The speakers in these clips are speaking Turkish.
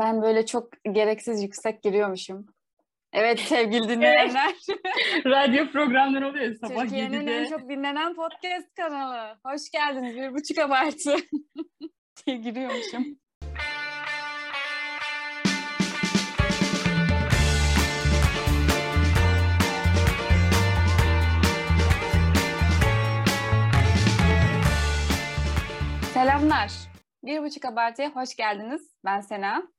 Ben böyle çok gereksiz yüksek giriyormuşum. Evet sevgili dinleyenler. Radyo programları oluyor sabah Türkiye'nin 7'de. en çok dinlenen podcast kanalı. Hoş geldiniz. Bir buçuk abartı. diye giriyormuşum. Selamlar. Bir buçuk abartıya hoş geldiniz. Ben Sena.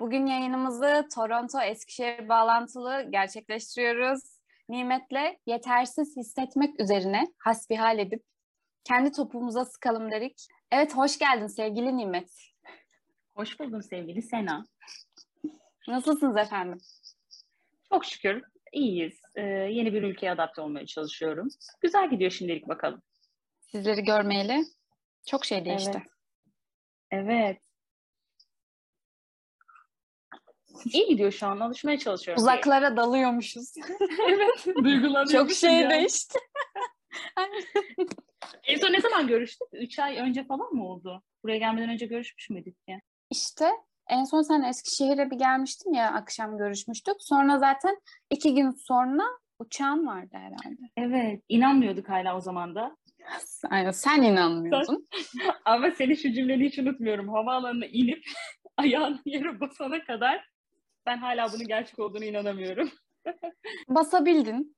Bugün yayınımızı Toronto Eskişehir bağlantılı gerçekleştiriyoruz. Nimet'le yetersiz hissetmek üzerine hasbihal edip kendi topumuza sıkalım dedik. Evet hoş geldin sevgili Nimet. Hoş buldum sevgili Sena. Nasılsınız efendim? Çok şükür iyiyiz. Ee, yeni bir ülkeye adapte olmaya çalışıyorum. Güzel gidiyor şimdilik bakalım. Sizleri görmeyeli çok şey değişti. Evet. Evet. İyi gidiyor şu an. Alışmaya çalışıyorum. Uzaklara dalıyormuşuz. evet. Duygulanıyorum. çok şey değişti. en son ne zaman görüştük? Üç ay önce falan mı oldu? Buraya gelmeden önce görüşmüş müydük ya? İşte en son sen Eskişehir'e bir gelmiştin ya akşam görüşmüştük. Sonra zaten iki gün sonra uçağın vardı herhalde. Evet. İnanmıyorduk hala o zaman da. Aynen sen inanmıyordun. Ama senin şu cümleni hiç unutmuyorum. Havaalanına inip ayağını yere basana kadar ben hala bunun gerçek olduğunu inanamıyorum. Basabildin.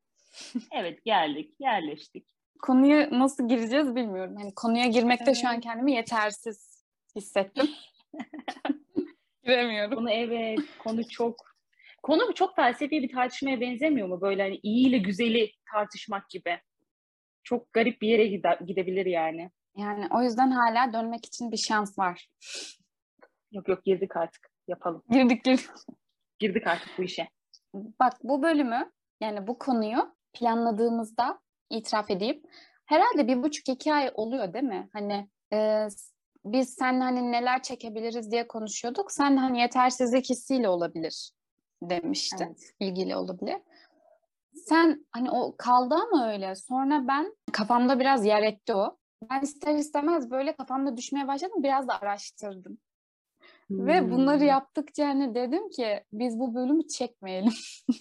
Evet geldik, yerleştik. Konuya nasıl gireceğiz bilmiyorum. Hani konuya girmekte evet. şu an kendimi yetersiz hissettim. Giremiyorum. Konu evet, konu çok konu çok felsefi bir tartışmaya benzemiyor mu? Böyle hani iyi ile güzeli tartışmak gibi. Çok garip bir yere gide, gidebilir yani. Yani o yüzden hala dönmek için bir şans var. Yok yok girdik artık. Yapalım. Girdik girdik. Girdik artık bu işe. Bak bu bölümü yani bu konuyu planladığımızda itiraf edeyim. Herhalde bir buçuk iki ay oluyor değil mi? Hani e, biz sen hani neler çekebiliriz diye konuşuyorduk. Sen hani yetersizlik hissiyle olabilir demiştin. Evet. İlgili olabilir. Sen hani o kaldı ama öyle. Sonra ben kafamda biraz yer etti o. Ben ister istemez böyle kafamda düşmeye başladım. Biraz da araştırdım. Hmm. Ve bunları yaptıkça hani dedim ki biz bu bölümü çekmeyelim.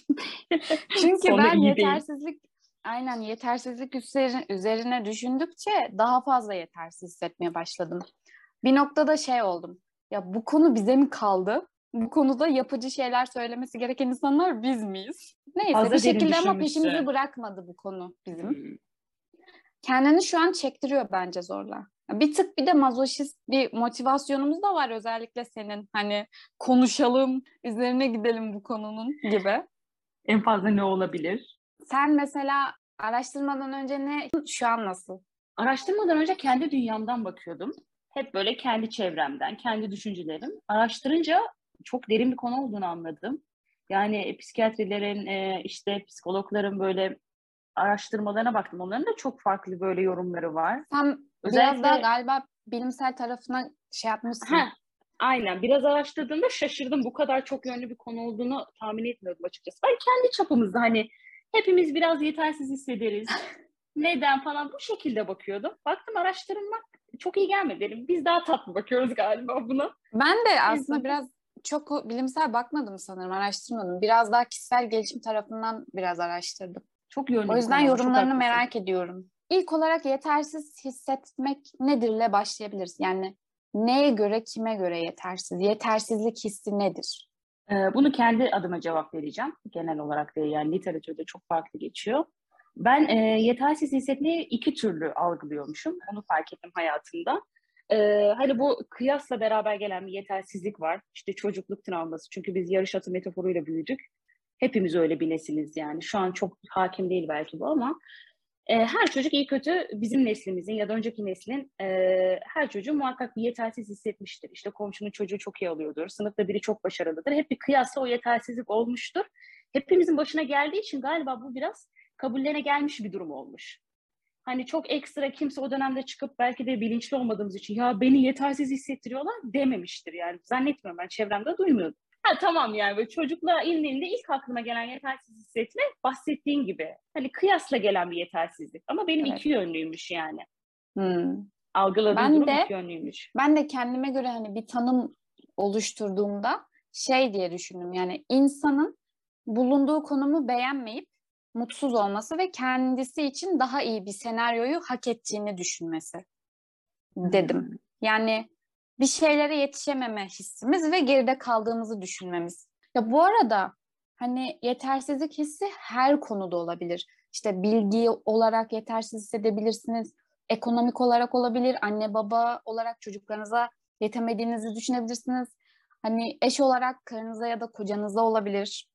Çünkü ben yetersizlik değil. aynen yetersizlik üzerine, üzerine düşündükçe daha fazla yetersiz hissetmeye başladım. Bir noktada şey oldum. Ya bu konu bize mi kaldı? Bu konuda yapıcı şeyler söylemesi gereken insanlar biz miyiz? Neyse Fazla bir şekilde ama peşimizi bırakmadı bu konu bizim. Hmm. Kendini şu an çektiriyor bence zorla. Bir tık bir de mazoşist bir motivasyonumuz da var özellikle senin. Hani konuşalım, üzerine gidelim bu konunun gibi. En fazla ne olabilir? Sen mesela araştırmadan önce ne, şu an nasıl? Araştırmadan önce kendi dünyamdan bakıyordum. Hep böyle kendi çevremden, kendi düşüncelerim. Araştırınca çok derin bir konu olduğunu anladım. Yani psikiyatrilerin, işte psikologların böyle araştırmalarına baktım. Onların da çok farklı böyle yorumları var. Sen Özellikle... biraz daha galiba bilimsel tarafına şey yapmışsın. Ha, aynen. Biraz araştırdığımda şaşırdım. Bu kadar çok yönlü bir konu olduğunu tahmin etmiyordum açıkçası. Ben kendi çapımızda hani hepimiz biraz yetersiz hissederiz. Neden falan bu şekilde bakıyordum. Baktım araştırmak çok iyi gelmedi. Dedim. Biz daha tatlı bakıyoruz galiba buna. Ben de aslında biraz çok bilimsel bakmadım sanırım, araştırmadım. Biraz daha kişisel gelişim tarafından biraz araştırdım. Çok yönlü. O yüzden yorumlarını merak ediyorum. İlk olarak yetersiz hissetmek nedirle başlayabiliriz. Yani neye göre, kime göre yetersiz? Yetersizlik hissi nedir? Bunu kendi adıma cevap vereceğim. Genel olarak değil yani literatürde çok farklı geçiyor. Ben e, yetersiz hissetmeyi iki türlü algılıyormuşum. Onu fark ettim hayatımda. E, hani bu kıyasla beraber gelen bir yetersizlik var. İşte çocukluk travması. Çünkü biz yarış atı metaforuyla büyüdük. Hepimiz öyle bir nesiliz yani. Şu an çok hakim değil belki bu ama e, her çocuk iyi kötü bizim neslimizin ya da önceki neslin e, her çocuğu muhakkak bir yetersiz hissetmiştir. İşte komşunun çocuğu çok iyi alıyordur, sınıfta biri çok başarılıdır. Hep bir kıyasla o yetersizlik olmuştur. Hepimizin başına geldiği için galiba bu biraz kabullerine gelmiş bir durum olmuş. Hani çok ekstra kimse o dönemde çıkıp belki de bilinçli olmadığımız için ya beni yetersiz hissettiriyorlar dememiştir yani. Zannetmiyorum ben çevremde duymuyordum. Ha tamam yani böyle çocukluğa indiğinde ilk aklıma gelen yetersiz hissetme bahsettiğin gibi. Hani kıyasla gelen bir yetersizlik. Ama benim evet. iki yönlüymüş yani. Hmm. Algıladığım ben durum de, iki yönlüymüş. Ben de kendime göre hani bir tanım oluşturduğumda şey diye düşündüm. Yani insanın bulunduğu konumu beğenmeyip mutsuz olması ve kendisi için daha iyi bir senaryoyu hak ettiğini düşünmesi dedim. Hmm. Yani bir şeylere yetişememe hissimiz ve geride kaldığımızı düşünmemiz. Ya bu arada hani yetersizlik hissi her konuda olabilir. İşte bilgi olarak yetersiz hissedebilirsiniz. Ekonomik olarak olabilir. Anne baba olarak çocuklarınıza yetemediğinizi düşünebilirsiniz. Hani eş olarak karınıza ya da kocanıza olabilir.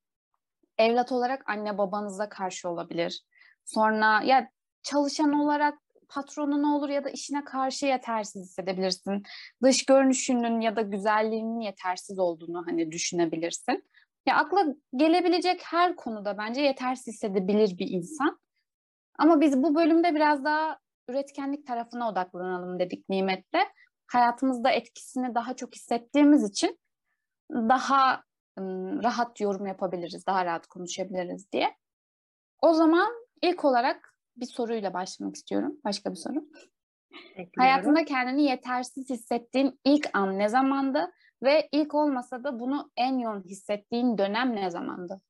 Evlat olarak anne babanıza karşı olabilir. Sonra ya çalışan olarak patronuna olur ya da işine karşı yetersiz hissedebilirsin. Dış görünüşünün ya da güzelliğinin yetersiz olduğunu hani düşünebilirsin. Ya akla gelebilecek her konuda bence yetersiz hissedebilir bir insan. Ama biz bu bölümde biraz daha üretkenlik tarafına odaklanalım dedik nimetle. Hayatımızda etkisini daha çok hissettiğimiz için daha rahat yorum yapabiliriz, daha rahat konuşabiliriz diye. O zaman ilk olarak bir soruyla başlamak istiyorum. Başka bir soru. Bekliyorum. Hayatında kendini yetersiz hissettiğin ilk an ne zamandı ve ilk olmasa da bunu en yoğun hissettiğin dönem ne zamandı?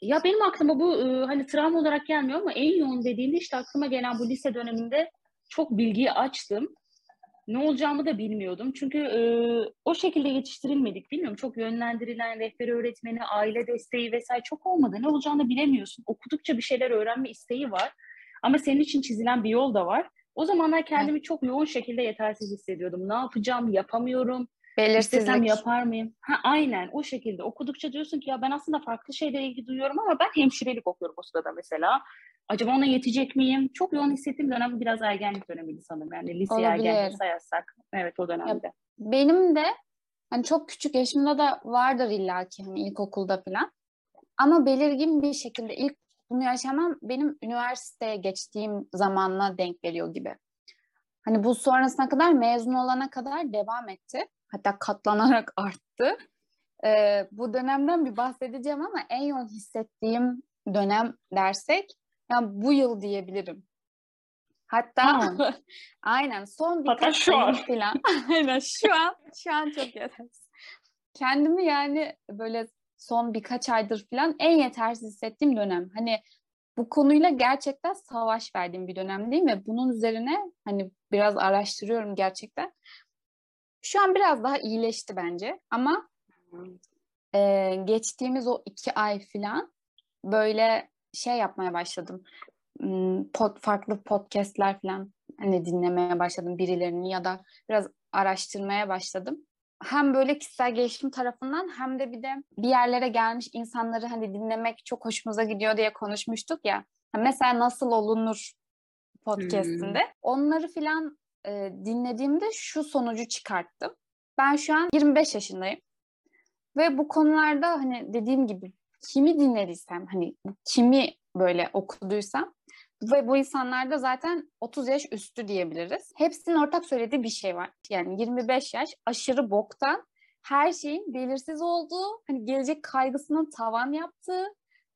Ya benim aklıma bu hani travma olarak gelmiyor ama en yoğun dediğinde işte aklıma gelen bu lise döneminde çok bilgiyi açtım. Ne olacağımı da bilmiyordum. Çünkü e, o şekilde yetiştirilmedik. Bilmiyorum çok yönlendirilen rehber öğretmeni, aile desteği vesaire çok olmadı. Ne olacağını bilemiyorsun. Okudukça bir şeyler öğrenme isteği var. Ama senin için çizilen bir yol da var. O zamanlar kendimi evet. çok yoğun şekilde yetersiz hissediyordum. Ne yapacağım, yapamıyorum. Belirsizlik. İstesem yapar mıyım? Ha, aynen o şekilde. Okudukça diyorsun ki ya ben aslında farklı şeylere ilgi duyuyorum ama ben hemşirelik okuyorum o sırada mesela. Acaba ona yetecek miyim? Çok yoğun hissettiğim dönem biraz ergenlik dönemiydi sanırım. Yani lise ergenlik sayarsak. Evet o dönemde. Ya, benim de hani çok küçük yaşımda da vardır illaki hani ilkokulda falan. Ama belirgin bir şekilde ilk bunu yaşamam benim üniversiteye geçtiğim zamanla denk geliyor gibi. Hani bu sonrasına kadar mezun olana kadar devam etti. Hatta katlanarak arttı. Ee, bu dönemden bir bahsedeceğim ama en yoğun hissettiğim dönem dersek yani bu yıl diyebilirim. Hatta aynen son birkaç ayım falan. aynen şu an şu an çok yetersiz. Kendimi yani böyle son birkaç aydır falan en yetersiz hissettiğim dönem. Hani bu konuyla gerçekten savaş verdiğim bir dönem değil mi? Bunun üzerine hani biraz araştırıyorum gerçekten. Şu an biraz daha iyileşti bence ama e, geçtiğimiz o iki ay falan böyle şey yapmaya başladım. Pod, farklı podcastler falan hani dinlemeye başladım birilerini ya da biraz araştırmaya başladım. Hem böyle kişisel gelişim tarafından hem de bir de bir yerlere gelmiş insanları hani dinlemek çok hoşumuza gidiyor diye konuşmuştuk ya. Mesela nasıl olunur podcastinde. Hmm. Onları filan e, dinlediğimde şu sonucu çıkarttım. Ben şu an 25 yaşındayım. Ve bu konularda hani dediğim gibi kimi dinlediysem hani kimi böyle okuduysam ve bu insanlarda zaten 30 yaş üstü diyebiliriz. Hepsinin ortak söylediği bir şey var. Yani 25 yaş aşırı boktan, her şeyin belirsiz olduğu, hani gelecek kaygısının tavan yaptığı,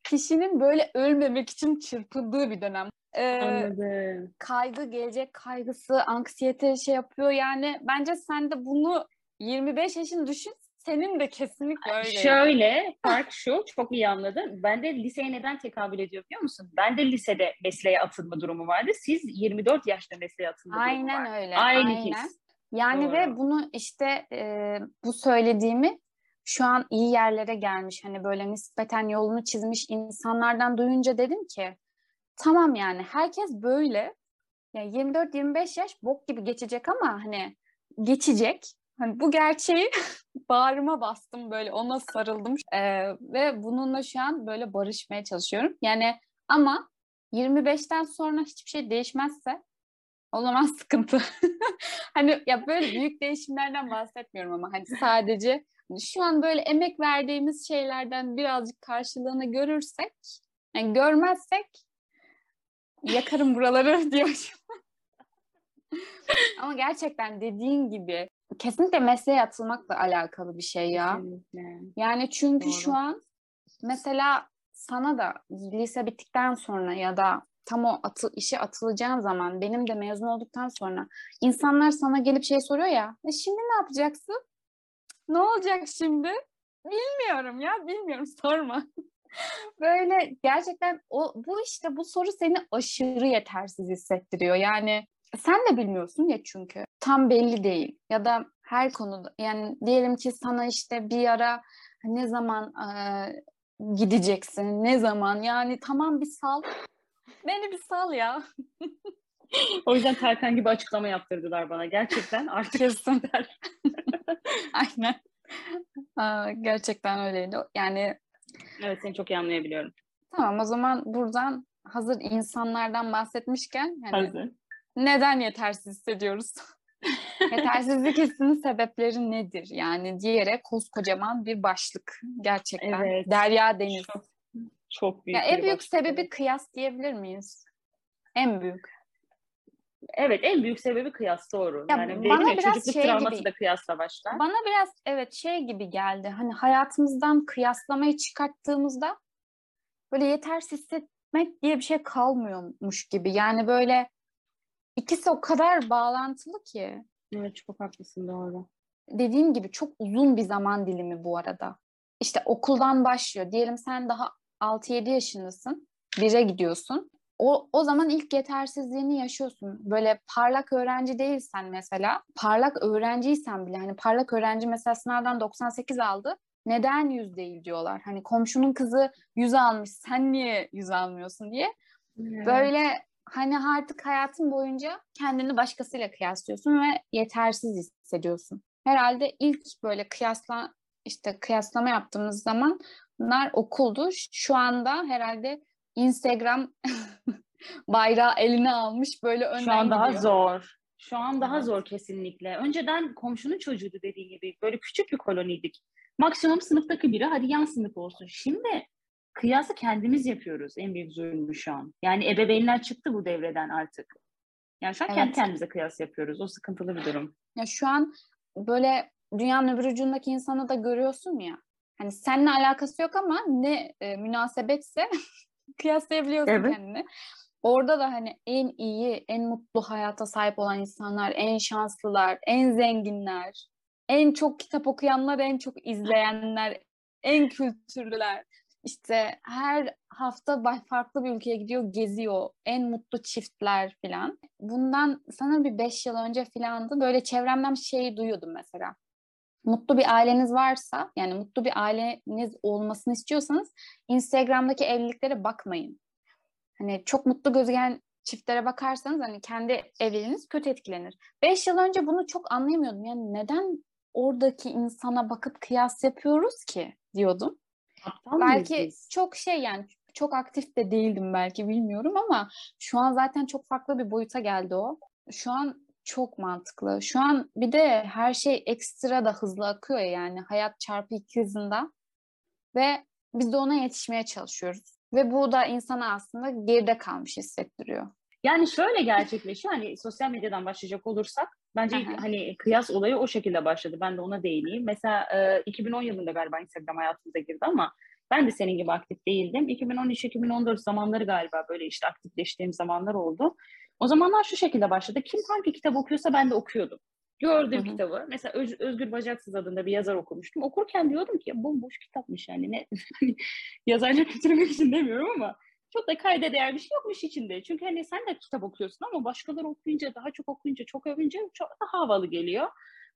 kişinin böyle ölmemek için çırpındığı bir dönem. Ee, Anladım. Kaygı, gelecek kaygısı, anksiyete şey yapıyor yani. Bence sen de bunu 25 yaşını düşün senin de kesinlikle öyle. Şöyle, fark şu, çok iyi anladım. Ben de liseye neden tekabül ediyor biliyor musun? Ben de lisede mesleğe atılma durumu vardı. Siz 24 yaşta mesleğe atılma aynen durumu var. Öyle, aynen öyle. Yani Doğru. ve bunu işte e, bu söylediğimi şu an iyi yerlere gelmiş hani böyle nispeten yolunu çizmiş insanlardan duyunca dedim ki tamam yani herkes böyle yani 24-25 yaş bok gibi geçecek ama hani geçecek Hani bu gerçeği bağrıma bastım böyle ona sarıldım ee, ve bununla şu an böyle barışmaya çalışıyorum. Yani ama 25'ten sonra hiçbir şey değişmezse o zaman sıkıntı. hani ya böyle büyük değişimlerden bahsetmiyorum ama hani sadece hani şu an böyle emek verdiğimiz şeylerden birazcık karşılığını görürsek, yani görmezsek yakarım buraları diyor. Ama gerçekten dediğin gibi kesinlikle mesleğe atılmakla alakalı bir şey ya. Kesinlikle. Yani çünkü Doğru. şu an mesela sana da lise bittikten sonra ya da tam o atı, işe atılacağın zaman benim de mezun olduktan sonra insanlar sana gelip şey soruyor ya e şimdi ne yapacaksın? ne olacak şimdi? Bilmiyorum ya bilmiyorum sorma. Böyle gerçekten o bu işte bu soru seni aşırı yetersiz hissettiriyor. Yani sen de bilmiyorsun ya çünkü. Tam belli değil. Ya da her konuda yani diyelim ki sana işte bir ara ne zaman e, gideceksin, ne zaman yani tamam bir sal. Beni bir sal ya. o yüzden Tarkan gibi açıklama yaptırdılar bana. Gerçekten artık Kesin. Aynen. Aa, gerçekten öyleydi. Yani Evet seni çok iyi anlayabiliyorum. Tamam o zaman buradan hazır insanlardan bahsetmişken yani Hazır. Neden yetersiz hissediyoruz? Yetersizlik hissinin sebepleri nedir? Yani diyerek koskocaman bir başlık gerçekten. Evet. Derya deniz. Çok, çok büyük Ya en büyük başlık, sebebi kıyas diyebilir miyiz? En büyük. Evet en büyük sebebi kıyas doğru. Ya yani bana biraz çocukluk şey travması gibi- da kıyasla başlar. Bana biraz evet şey gibi geldi. Hani hayatımızdan kıyaslamayı çıkarttığımızda böyle yetersiz hissetmek diye bir şey kalmıyormuş gibi. Yani böyle ikisi o kadar bağlantılı ki. Evet çok haklısın doğru. dediğim gibi çok uzun bir zaman dilimi bu arada. İşte okuldan başlıyor. Diyelim sen daha 6-7 yaşındasın. Bire gidiyorsun. O, o zaman ilk yetersizliğini yaşıyorsun. Böyle parlak öğrenci değilsen mesela, parlak öğrenciysen bile hani parlak öğrenci mesela sınavdan 98 aldı. Neden 100 değil diyorlar. Hani komşunun kızı 100 almış, sen niye 100 almıyorsun diye. Böyle hani artık hayatın boyunca kendini başkasıyla kıyaslıyorsun ve yetersiz hissediyorsun. Herhalde ilk böyle kıyasla işte kıyaslama yaptığımız zamanlar okuldu. Şu anda herhalde Instagram bayrağı eline almış böyle önden Şu an daha gidiyor. zor. Şu an daha Evet. zor kesinlikle. Önceden komşunun çocuğuydu dediğin gibi. Böyle küçük bir koloniydik. Maksimum sınıftaki biri hadi yan sınıf olsun. Şimdi kıyası kendimiz yapıyoruz. En büyük zulmü şu an. Yani ebeveynler çıktı bu devreden artık. Yani şu an kendi Evet. kendimize kıyas yapıyoruz. O sıkıntılı bir durum. Ya şu an böyle dünyanın öbür ucundaki insanı da görüyorsun ya. Hani seninle alakası yok ama ne e, münasebetse kıyaslayabiliyorsun Evet. kendini. Orada da hani en iyi, en mutlu hayata sahip olan insanlar, en şanslılar, en zenginler, en çok kitap okuyanlar, en çok izleyenler, en kültürlüler. İşte her hafta farklı bir ülkeye gidiyor, geziyor. En mutlu çiftler filan. Bundan sanırım bir beş yıl önce filandı. Böyle çevremden şeyi duyuyordum mesela. Mutlu bir aileniz varsa, yani mutlu bir aileniz olmasını istiyorsanız Instagram'daki evliliklere bakmayın. Hani çok mutlu gözüken çiftlere bakarsanız hani kendi evliliğiniz kötü etkilenir. Beş yıl önce bunu çok anlayamıyordum. Yani neden oradaki insana bakıp kıyas yapıyoruz ki diyordum. Aptal Belki biz? çok şey yani çok aktif de değildim belki bilmiyorum ama şu an zaten çok farklı bir boyuta geldi o. Şu an çok mantıklı. Şu an bir de her şey ekstra da hızlı akıyor ya yani hayat çarpı iki hızında ve biz de ona yetişmeye çalışıyoruz. Ve bu da insana aslında geride kalmış hissettiriyor. Yani şöyle gerçekleşiyor. Hani sosyal medyadan başlayacak olursak bence Aha. hani kıyas olayı o şekilde başladı. Ben de ona değineyim. Mesela e, 2010 yılında galiba Instagram hayatımıza girdi ama ben de senin gibi aktif değildim. 2013-2014 zamanları galiba böyle işte aktifleştiğim zamanlar oldu. O zamanlar şu şekilde başladı. Kim hangi kitap okuyorsa ben de okuyordum. Gördüğüm Hı hı. kitabı. Mesela Öz- Özgür Bacaksız adında bir yazar okumuştum. Okurken diyordum ki bomboş kitapmış yani. Ne? Yazarını kötülemek için demiyorum ama çok da kayda değer bir şey yokmuş içinde. Çünkü hani sen de kitap okuyorsun ama başkaları okuyunca, daha çok okuyunca, çok övünce çok daha havalı geliyor.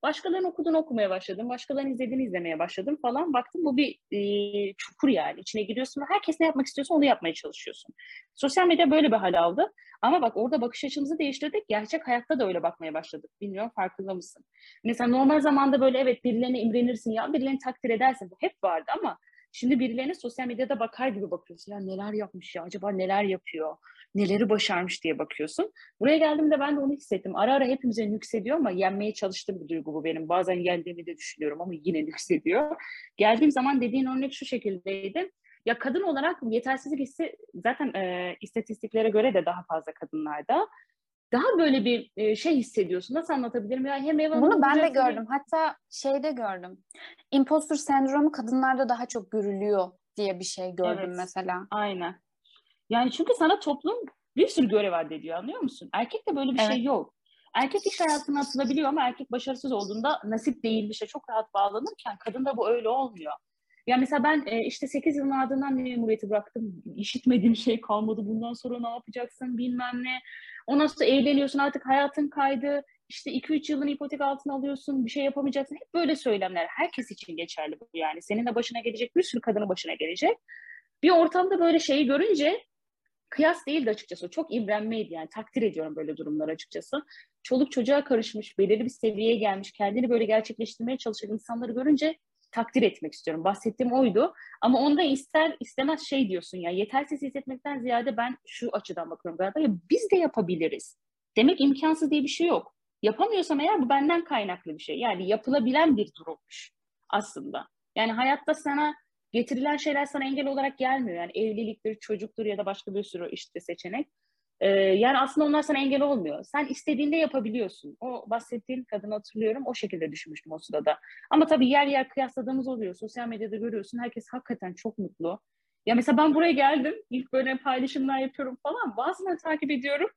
Başkalarının okuduğunu okumaya başladım. Başkalarının izlediğini izlemeye başladım falan. Baktım bu bir e, çukur yani. İçine giriyorsun ve herkes ne yapmak istiyorsa onu yapmaya çalışıyorsun. Sosyal medya böyle bir hal aldı. Ama bak orada bakış açımızı değiştirdik. Gerçek hayatta da öyle bakmaya başladık. Bilmiyorum farkında mısın? Mesela normal zamanda böyle evet birilerine imrenirsin ya birilerini takdir edersin. Bu hep vardı ama Şimdi birilerine sosyal medyada bakar gibi bakıyorsun. Ya neler yapmış ya, acaba neler yapıyor, neleri başarmış diye bakıyorsun. Buraya geldiğimde ben de onu hissettim. Ara ara hepimize yükseliyor ama yenmeye çalıştığım bir duygu bu benim. Bazen yendiğimi de düşünüyorum ama yine yükseliyor. Geldiğim zaman dediğin örnek şu şekildeydi. Ya kadın olarak yetersizlik hissi zaten e, istatistiklere göre de daha fazla kadınlarda. Daha böyle bir e, şey hissediyorsun. Nasıl anlatabilirim? Ya hem ev Bunu ben de gördüm. Hatta şeyde gördüm. Imposter sendromu kadınlarda daha çok görülüyor diye bir şey gördüm Evet. mesela. Aynen. Yani çünkü sana toplum bir sürü görev addediyor anlıyor musun? Erkekte böyle bir şey Evet. yok. Erkek iş hayatına atılabiliyor ama erkek başarısız olduğunda nasip değilmişe çok rahat bağlanırken kadında bu öyle olmuyor. Ya mesela ben e, işte 8 yılın ardından memuriyeti bıraktım. İşitmediğim şey kalmadı. Bundan sonra ne yapacaksın bilmem ne. Ondan sonra evleniyorsun artık hayatın kaydı. İşte 2-3 yılın ipotek altına alıyorsun. Bir şey yapamayacaksın. Hep böyle söylemler. Herkes için geçerli bu yani. Senin de başına gelecek bir sürü kadının başına gelecek. Bir ortamda böyle şeyi görünce kıyas değildi açıkçası. Çok imrenmeydi yani. Takdir ediyorum böyle durumlar açıkçası. Çoluk çocuğa karışmış, belirli bir seviyeye gelmiş, kendini böyle gerçekleştirmeye çalışan insanları görünce takdir etmek istiyorum. Bahsettiğim oydu. Ama onda ister istemez şey diyorsun ya yetersiz hissetmekten ziyade ben şu açıdan bakıyorum galiba ya biz de yapabiliriz. Demek imkansız diye bir şey yok. Yapamıyorsam eğer bu benden kaynaklı bir şey. Yani yapılabilen bir durummuş aslında. Yani hayatta sana getirilen şeyler sana engel olarak gelmiyor. Yani evliliktir, çocuktur ya da başka bir sürü işte seçenek. Ee, yani aslında onlar sana engel olmuyor. Sen istediğinde yapabiliyorsun. O bahsettiğin kadını hatırlıyorum. O şekilde düşünmüştüm o sırada. Ama tabii yer yer kıyasladığımız oluyor. Sosyal medyada görüyorsun. Herkes hakikaten çok mutlu. Ya mesela ben buraya geldim. İlk böyle paylaşımlar yapıyorum falan. Bazılarını takip ediyorum.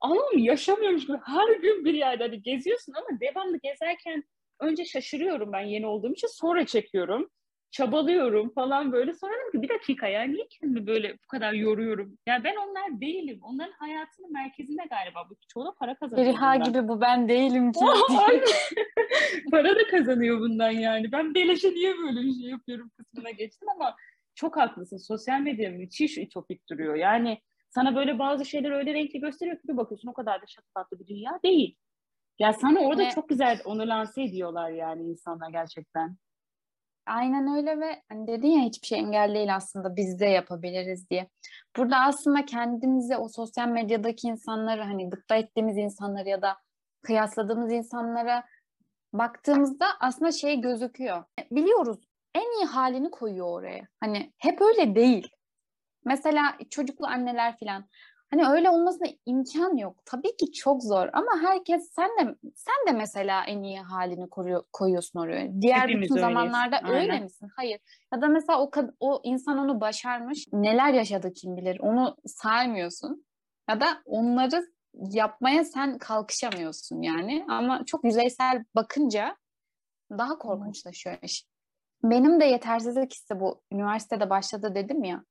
Anam yaşamıyormuş gibi her gün bir yerde hani geziyorsun ama devamlı gezerken önce şaşırıyorum ben yeni olduğum için sonra çekiyorum çabalıyorum falan böyle. Sonra dedim ki bir dakika ya niye kendimi böyle bu kadar yoruyorum? Ya ben onlar değilim. Onların hayatının merkezinde galiba. Bu çoğu da para kazanıyor. Feriha gibi bu ben değilim ki. para da kazanıyor bundan yani. Ben beleşe niye böyle bir şey yapıyorum kısmına geçtim ama çok haklısın. Sosyal medya müthiş ütopik duruyor. Yani sana böyle bazı şeyler öyle renkli gösteriyor ki bir bakıyorsun o kadar da şatafatlı bir dünya değil. Ya sana orada ne? çok güzel onu lanse ediyorlar yani insanlar gerçekten. Aynen öyle ve hani dedin ya hiçbir şey engel değil aslında biz de yapabiliriz diye. Burada aslında kendimizi o sosyal medyadaki insanları hani gıpta ettiğimiz insanları ya da kıyasladığımız insanlara baktığımızda aslında şey gözüküyor. Biliyoruz en iyi halini koyuyor oraya. Hani hep öyle değil. Mesela çocuklu anneler falan Hani öyle olmasına imkan yok. Tabii ki çok zor ama herkes sen de sen de mesela en iyi halini koruyor, koyuyorsun oraya. Diğer Hepimiz bütün öyleyiz. zamanlarda Aynen. öyle misin? Hayır. Ya da mesela o o insan onu başarmış. Neler yaşadı kim bilir. Onu saymıyorsun. Ya da onları yapmaya sen kalkışamıyorsun yani. Ama çok yüzeysel bakınca daha korkunçlaşıyor iş. Benim de yetersizlik hissi bu üniversitede başladı dedim ya.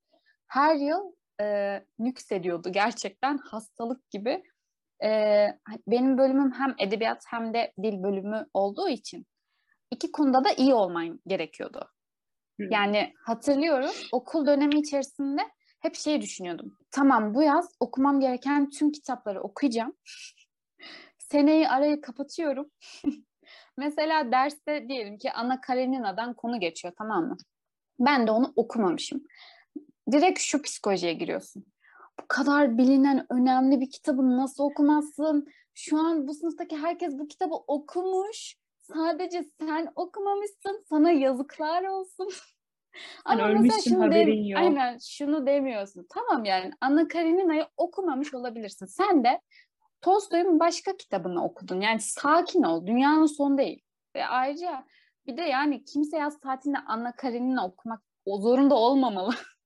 Her yıl e, nüksediyordu gerçekten hastalık gibi. E, benim bölümüm hem edebiyat hem de dil bölümü olduğu için iki konuda da iyi olmam gerekiyordu. Yani hatırlıyorum okul dönemi içerisinde hep şey düşünüyordum. Tamam bu yaz okumam gereken tüm kitapları okuyacağım. Seneyi arayı kapatıyorum. Mesela derste diyelim ki Ana Karenina'dan konu geçiyor tamam mı? Ben de onu okumamışım direkt şu psikolojiye giriyorsun. Bu kadar bilinen önemli bir kitabı nasıl okumazsın? Şu an bu sınıftaki herkes bu kitabı okumuş. Sadece sen okumamışsın. Sana yazıklar olsun. Ama mesela şunu haberin yok. Aynen şunu demiyorsun. Tamam yani Anna Karenina'yı okumamış olabilirsin. Sen de Tolstoy'un başka kitabını okudun. Yani sakin ol. Dünyanın sonu değil. Ve ayrıca bir de yani kimse yaz tatilinde Anna Karenina okumak o zorunda olmamalı.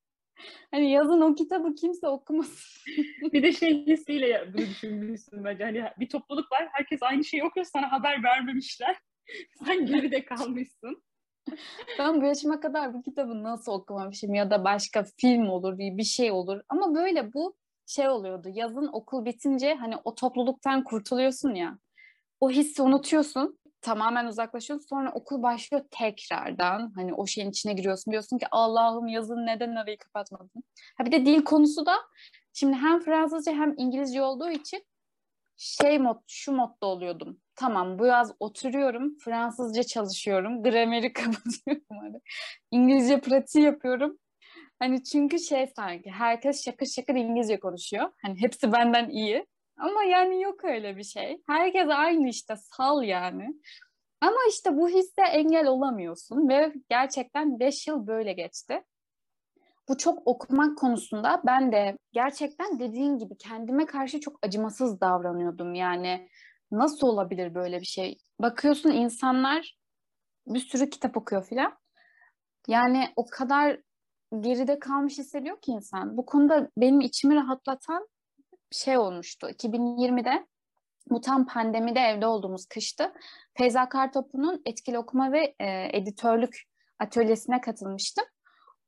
Hani yazın o kitabı kimse okumaz. bir de şey hissiyle bunu düşünmüşsün bence. Hani bir topluluk var. Herkes aynı şeyi okuyor. Sana haber vermemişler. Sen geride kalmışsın. Ben bu yaşıma kadar bu kitabı nasıl okumamışım ya da başka film olur, bir şey olur. Ama böyle bu şey oluyordu. Yazın okul bitince hani o topluluktan kurtuluyorsun ya. O hissi unutuyorsun tamamen uzaklaşıyorsun. Sonra okul başlıyor tekrardan. Hani o şeyin içine giriyorsun. Diyorsun ki Allah'ım yazın neden arayı kapatmadın? Ha bir de dil konusu da şimdi hem Fransızca hem İngilizce olduğu için şey mod, şu modda oluyordum. Tamam bu yaz oturuyorum, Fransızca çalışıyorum, grameri kapatıyorum. Hani. İngilizce pratiği yapıyorum. Hani çünkü şey sanki herkes şakır şakır İngilizce konuşuyor. Hani hepsi benden iyi. Ama yani yok öyle bir şey. Herkes aynı işte sal yani. Ama işte bu hisse engel olamıyorsun ve gerçekten 5 yıl böyle geçti. Bu çok okumak konusunda ben de gerçekten dediğin gibi kendime karşı çok acımasız davranıyordum. Yani nasıl olabilir böyle bir şey? Bakıyorsun insanlar bir sürü kitap okuyor filan. Yani o kadar geride kalmış hissediyor ki insan. Bu konuda benim içimi rahatlatan şey olmuştu. 2020'de Bu tam pandemide evde olduğumuz kıştı. Feyza Kartopu'nun etkili okuma ve e, editörlük atölyesine katılmıştım.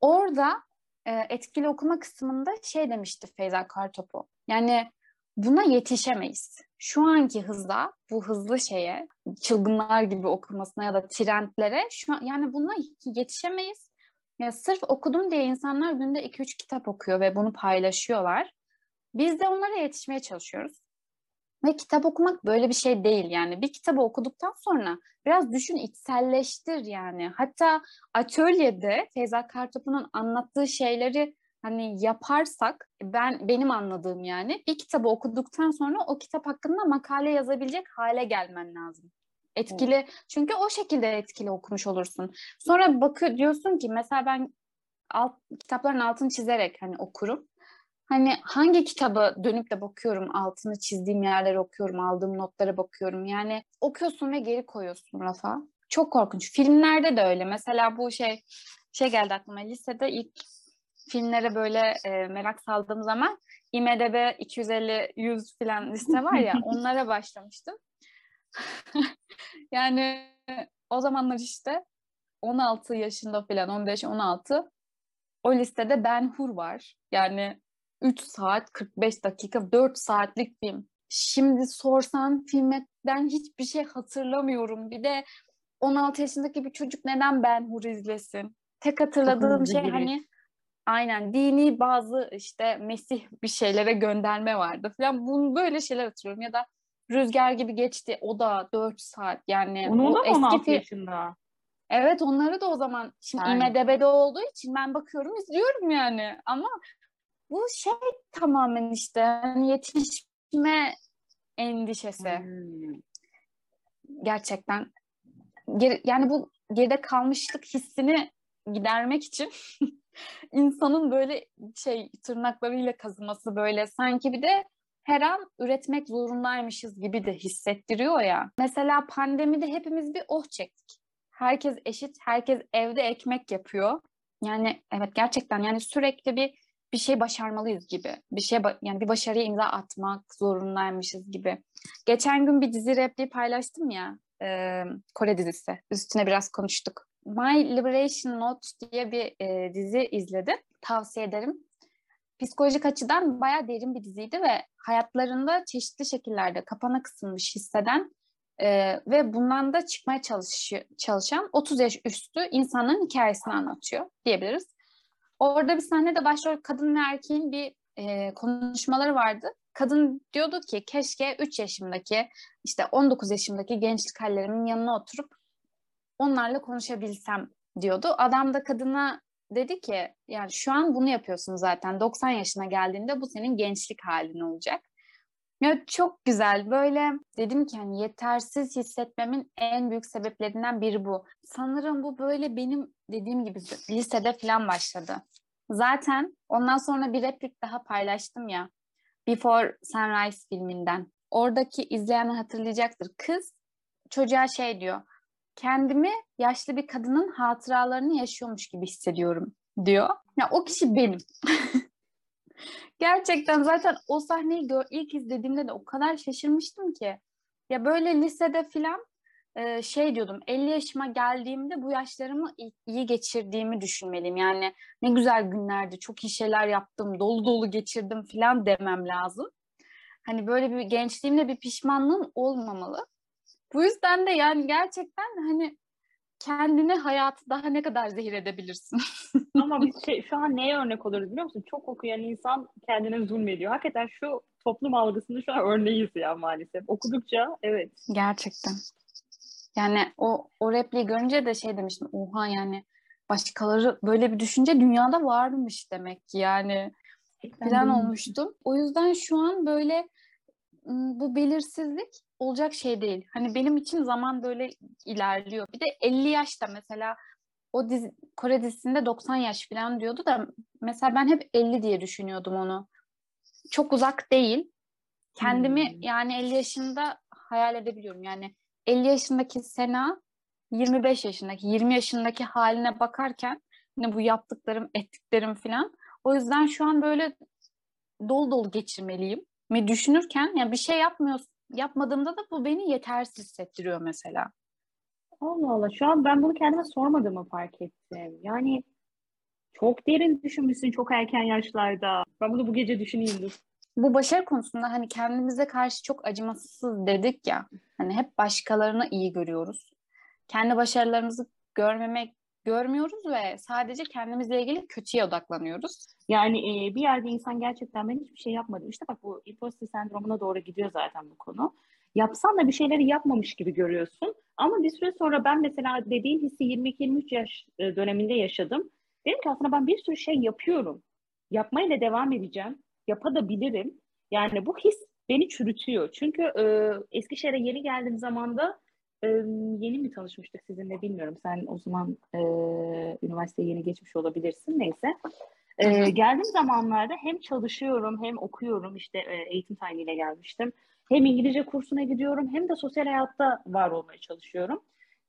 Orada e, etkili okuma kısmında şey demişti Feyza Kartopu. Yani buna yetişemeyiz. Şu anki hızda bu hızlı şeye çılgınlar gibi okumasına ya da trendlere şu an, yani buna yetişemeyiz. Ya sırf okudum diye insanlar günde 2-3 kitap okuyor ve bunu paylaşıyorlar. Biz de onlara yetişmeye çalışıyoruz. Ve kitap okumak böyle bir şey değil yani. Bir kitabı okuduktan sonra biraz düşün içselleştir yani. Hatta atölyede Feyza Kartopu'nun anlattığı şeyleri hani yaparsak ben benim anladığım yani bir kitabı okuduktan sonra o kitap hakkında makale yazabilecek hale gelmen lazım. Etkili evet. çünkü o şekilde etkili okumuş olursun. Sonra bakıyor diyorsun ki mesela ben alt, kitapların altını çizerek hani okurum. Hani hangi kitabı dönüp de bakıyorum, altını çizdiğim yerleri okuyorum, aldığım notlara bakıyorum. Yani okuyorsun ve geri koyuyorsun rafa. Çok korkunç. Filmlerde de öyle. Mesela bu şey şey geldi aklıma. Lisede ilk filmlere böyle e, merak saldığım zaman IMDB 250 100 falan liste var ya onlara başlamıştım. yani o zamanlar işte 16 yaşında falan 15-16 o listede Ben Hur var. Yani 3 saat 45 dakika 4 saatlik film. Şimdi sorsan filmden hiçbir şey hatırlamıyorum. Bir de 16 yaşındaki bir çocuk neden Ben Hur izlesin? Tek hatırladığım şey hani aynen dini bazı işte Mesih bir şeylere gönderme vardı falan. Bunu böyle şeyler hatırlıyorum ya da Rüzgar gibi geçti. O da 4 saat yani. Onu o eski 16 yaşında. Evet onları da o zaman şimdi yani. IMDB'de olduğu için ben bakıyorum izliyorum yani ama bu şey tamamen işte hani yetişme endişesi. Hmm. Gerçekten geri, yani bu geride kalmışlık hissini gidermek için insanın böyle şey tırnaklarıyla kazıması böyle sanki bir de her an üretmek zorundaymışız gibi de hissettiriyor ya. Mesela pandemide hepimiz bir oh çektik. Herkes eşit, herkes evde ekmek yapıyor. Yani evet gerçekten yani sürekli bir bir şey başarmalıyız gibi. Bir şey yani bir başarıya imza atmak zorundaymışız gibi. Geçen gün bir dizi repliği paylaştım ya. E, Kore dizisi. Üstüne biraz konuştuk. My Liberation Note diye bir e, dizi izledim. Tavsiye ederim. Psikolojik açıdan bayağı derin bir diziydi ve hayatlarında çeşitli şekillerde kapana kısılmış hisseden e, ve bundan da çıkmaya çalışıyor, çalışan 30 yaş üstü insanların hikayesini anlatıyor diyebiliriz. Orada bir sahnede başrol kadın ve erkeğin bir e, konuşmaları vardı. Kadın diyordu ki keşke 3 yaşımdaki işte 19 yaşımdaki gençlik hallerimin yanına oturup onlarla konuşabilsem diyordu. Adam da kadına dedi ki yani şu an bunu yapıyorsun zaten 90 yaşına geldiğinde bu senin gençlik halin olacak. Ya çok güzel. Böyle dedim ki hani yetersiz hissetmemin en büyük sebeplerinden biri bu. Sanırım bu böyle benim dediğim gibi lisede falan başladı. Zaten ondan sonra bir replik daha paylaştım ya. Before Sunrise filminden. Oradaki izleyenler hatırlayacaktır. Kız çocuğa şey diyor. Kendimi yaşlı bir kadının hatıralarını yaşıyormuş gibi hissediyorum diyor. Ya o kişi benim. Gerçekten zaten o sahneyi gör, ilk izlediğimde de o kadar şaşırmıştım ki. Ya böyle lisede filan e, şey diyordum 50 yaşıma geldiğimde bu yaşlarımı iyi geçirdiğimi düşünmeliyim. Yani ne güzel günlerdi, çok iyi şeyler yaptım, dolu dolu geçirdim filan demem lazım. Hani böyle bir gençliğimde bir pişmanlığım olmamalı. Bu yüzden de yani gerçekten hani kendine hayatı daha ne kadar zehir edebilirsin? Ama biz şey, şu an neye örnek oluruz biliyor musun? Çok okuyan insan kendine zulmediyor. Hakikaten şu toplum algısını şu an örneğiz ya maalesef. Okudukça evet. Gerçekten. Yani o, o repliği görünce de şey demiştim. Oha yani başkaları böyle bir düşünce dünyada varmış demek ki yani falan olmuştum. O yüzden şu an böyle bu belirsizlik olacak şey değil. Hani benim için zaman böyle ilerliyor. Bir de 50 yaşta mesela o dizi, Kore dizisinde 90 yaş falan diyordu da mesela ben hep 50 diye düşünüyordum onu. Çok uzak değil. Kendimi hmm. yani 50 yaşında hayal edebiliyorum. Yani 50 yaşındaki Sena 25 yaşındaki 20 yaşındaki haline bakarken ne bu yaptıklarım ettiklerim falan o yüzden şu an böyle dolu dolu geçirmeliyim mi düşünürken yani bir şey yapmıyorsun yapmadığımda da bu beni yetersiz hissettiriyor mesela. Allah Allah. Şu an ben bunu kendime sormadığımı fark ettim. Yani çok derin düşünmüşsün çok erken yaşlarda. Ben bunu bu gece düşüneyim dur. Bu başarı konusunda hani kendimize karşı çok acımasız dedik ya. Hani hep başkalarına iyi görüyoruz. Kendi başarılarımızı görmemek görmüyoruz ve sadece kendimizle ilgili kötüye odaklanıyoruz. Yani e, bir yerde insan gerçekten ben hiçbir şey yapmadım. İşte bak bu imposter sendromuna doğru gidiyor zaten bu konu. Yapsan da bir şeyleri yapmamış gibi görüyorsun. Ama bir süre sonra ben mesela dediğin hissi 22-23 yaş e, döneminde yaşadım. Dedim ki aslında ben bir sürü şey yapıyorum. Yapmaya da devam edeceğim. Yapabilirim. Yani bu his beni çürütüyor. Çünkü e, Eskişehir'e yeni geldiğim zaman e, yeni mi tanışmıştık sizinle bilmiyorum. Sen o zaman e, üniversiteye yeni geçmiş olabilirsin. Neyse. E, geldiğim zamanlarda hem çalışıyorum hem okuyorum. İşte e, eğitim tayiniyle gelmiştim. Hem İngilizce kursuna gidiyorum hem de sosyal hayatta var olmaya çalışıyorum.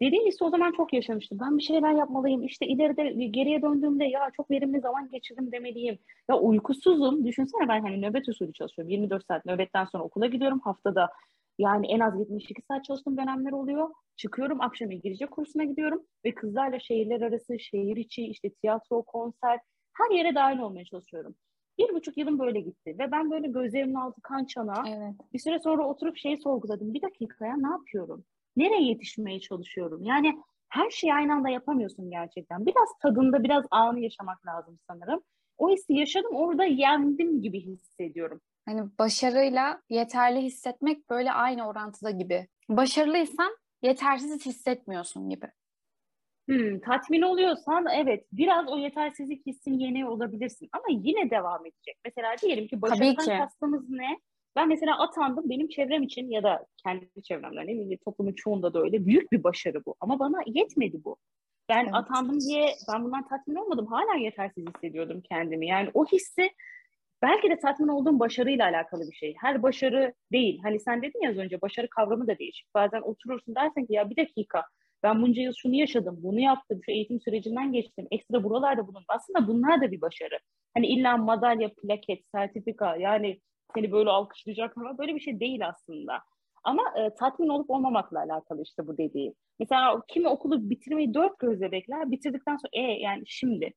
Dediğim hissi o zaman çok yaşamıştım. Ben bir şeyler yapmalıyım. İşte ileride geriye döndüğümde ya çok verimli zaman geçirdim demeliyim. Ya uykusuzum. Düşünsene ben hani nöbet usulü çalışıyorum. 24 saat nöbetten sonra okula gidiyorum. Haftada yani en az 72 saat çalıştığım dönemler oluyor. Çıkıyorum akşam İngilizce kursuna gidiyorum ve kızlarla şehirler arası, şehir içi, işte tiyatro, konser her yere dahil olmaya çalışıyorum. Bir buçuk yılım böyle gitti ve ben böyle gözlerimin altı kan çana Evet. bir süre sonra oturup şeyi sorguladım. Bir dakika ya ne yapıyorum? Nereye yetişmeye çalışıyorum? Yani her şeyi aynı anda yapamıyorsun gerçekten. Biraz tadında, biraz anı yaşamak lazım sanırım. O hissi yaşadım, orada yendim gibi hissediyorum. Hani başarıyla yeterli hissetmek böyle aynı orantıda gibi. Başarılıysan yetersiz hissetmiyorsun gibi. Hmm, tatmin oluyorsan evet biraz o yetersizlik hissini yeniyor olabilirsin ama yine devam edecek. Mesela diyelim ki başarıdan kastımız ne? Ben mesela atandım benim çevrem için ya da kendi çevremden eminim toplumun çoğunda da öyle büyük bir başarı bu. Ama bana yetmedi bu. Ben Evet. atandım diye ben bundan tatmin olmadım. Hala yetersiz hissediyordum kendimi. Yani o hissi belki de tatmin olduğum başarıyla alakalı bir şey. Her başarı değil. Hani sen dedin ya az önce başarı kavramı da değişik. Bazen oturursun dersin ki ya bir dakika ben bunca yıl şunu yaşadım, bunu yaptım, şu eğitim sürecinden geçtim, ekstra buralarda bulundum. Aslında bunlar da bir başarı. Hani illa madalya, plaket, sertifika yani seni böyle alkışlayacak ama böyle bir şey değil aslında. Ama e, tatmin olup olmamakla alakalı işte bu dediğim. Mesela kimi okulu bitirmeyi dört gözle bekler, bitirdikten sonra e yani şimdi.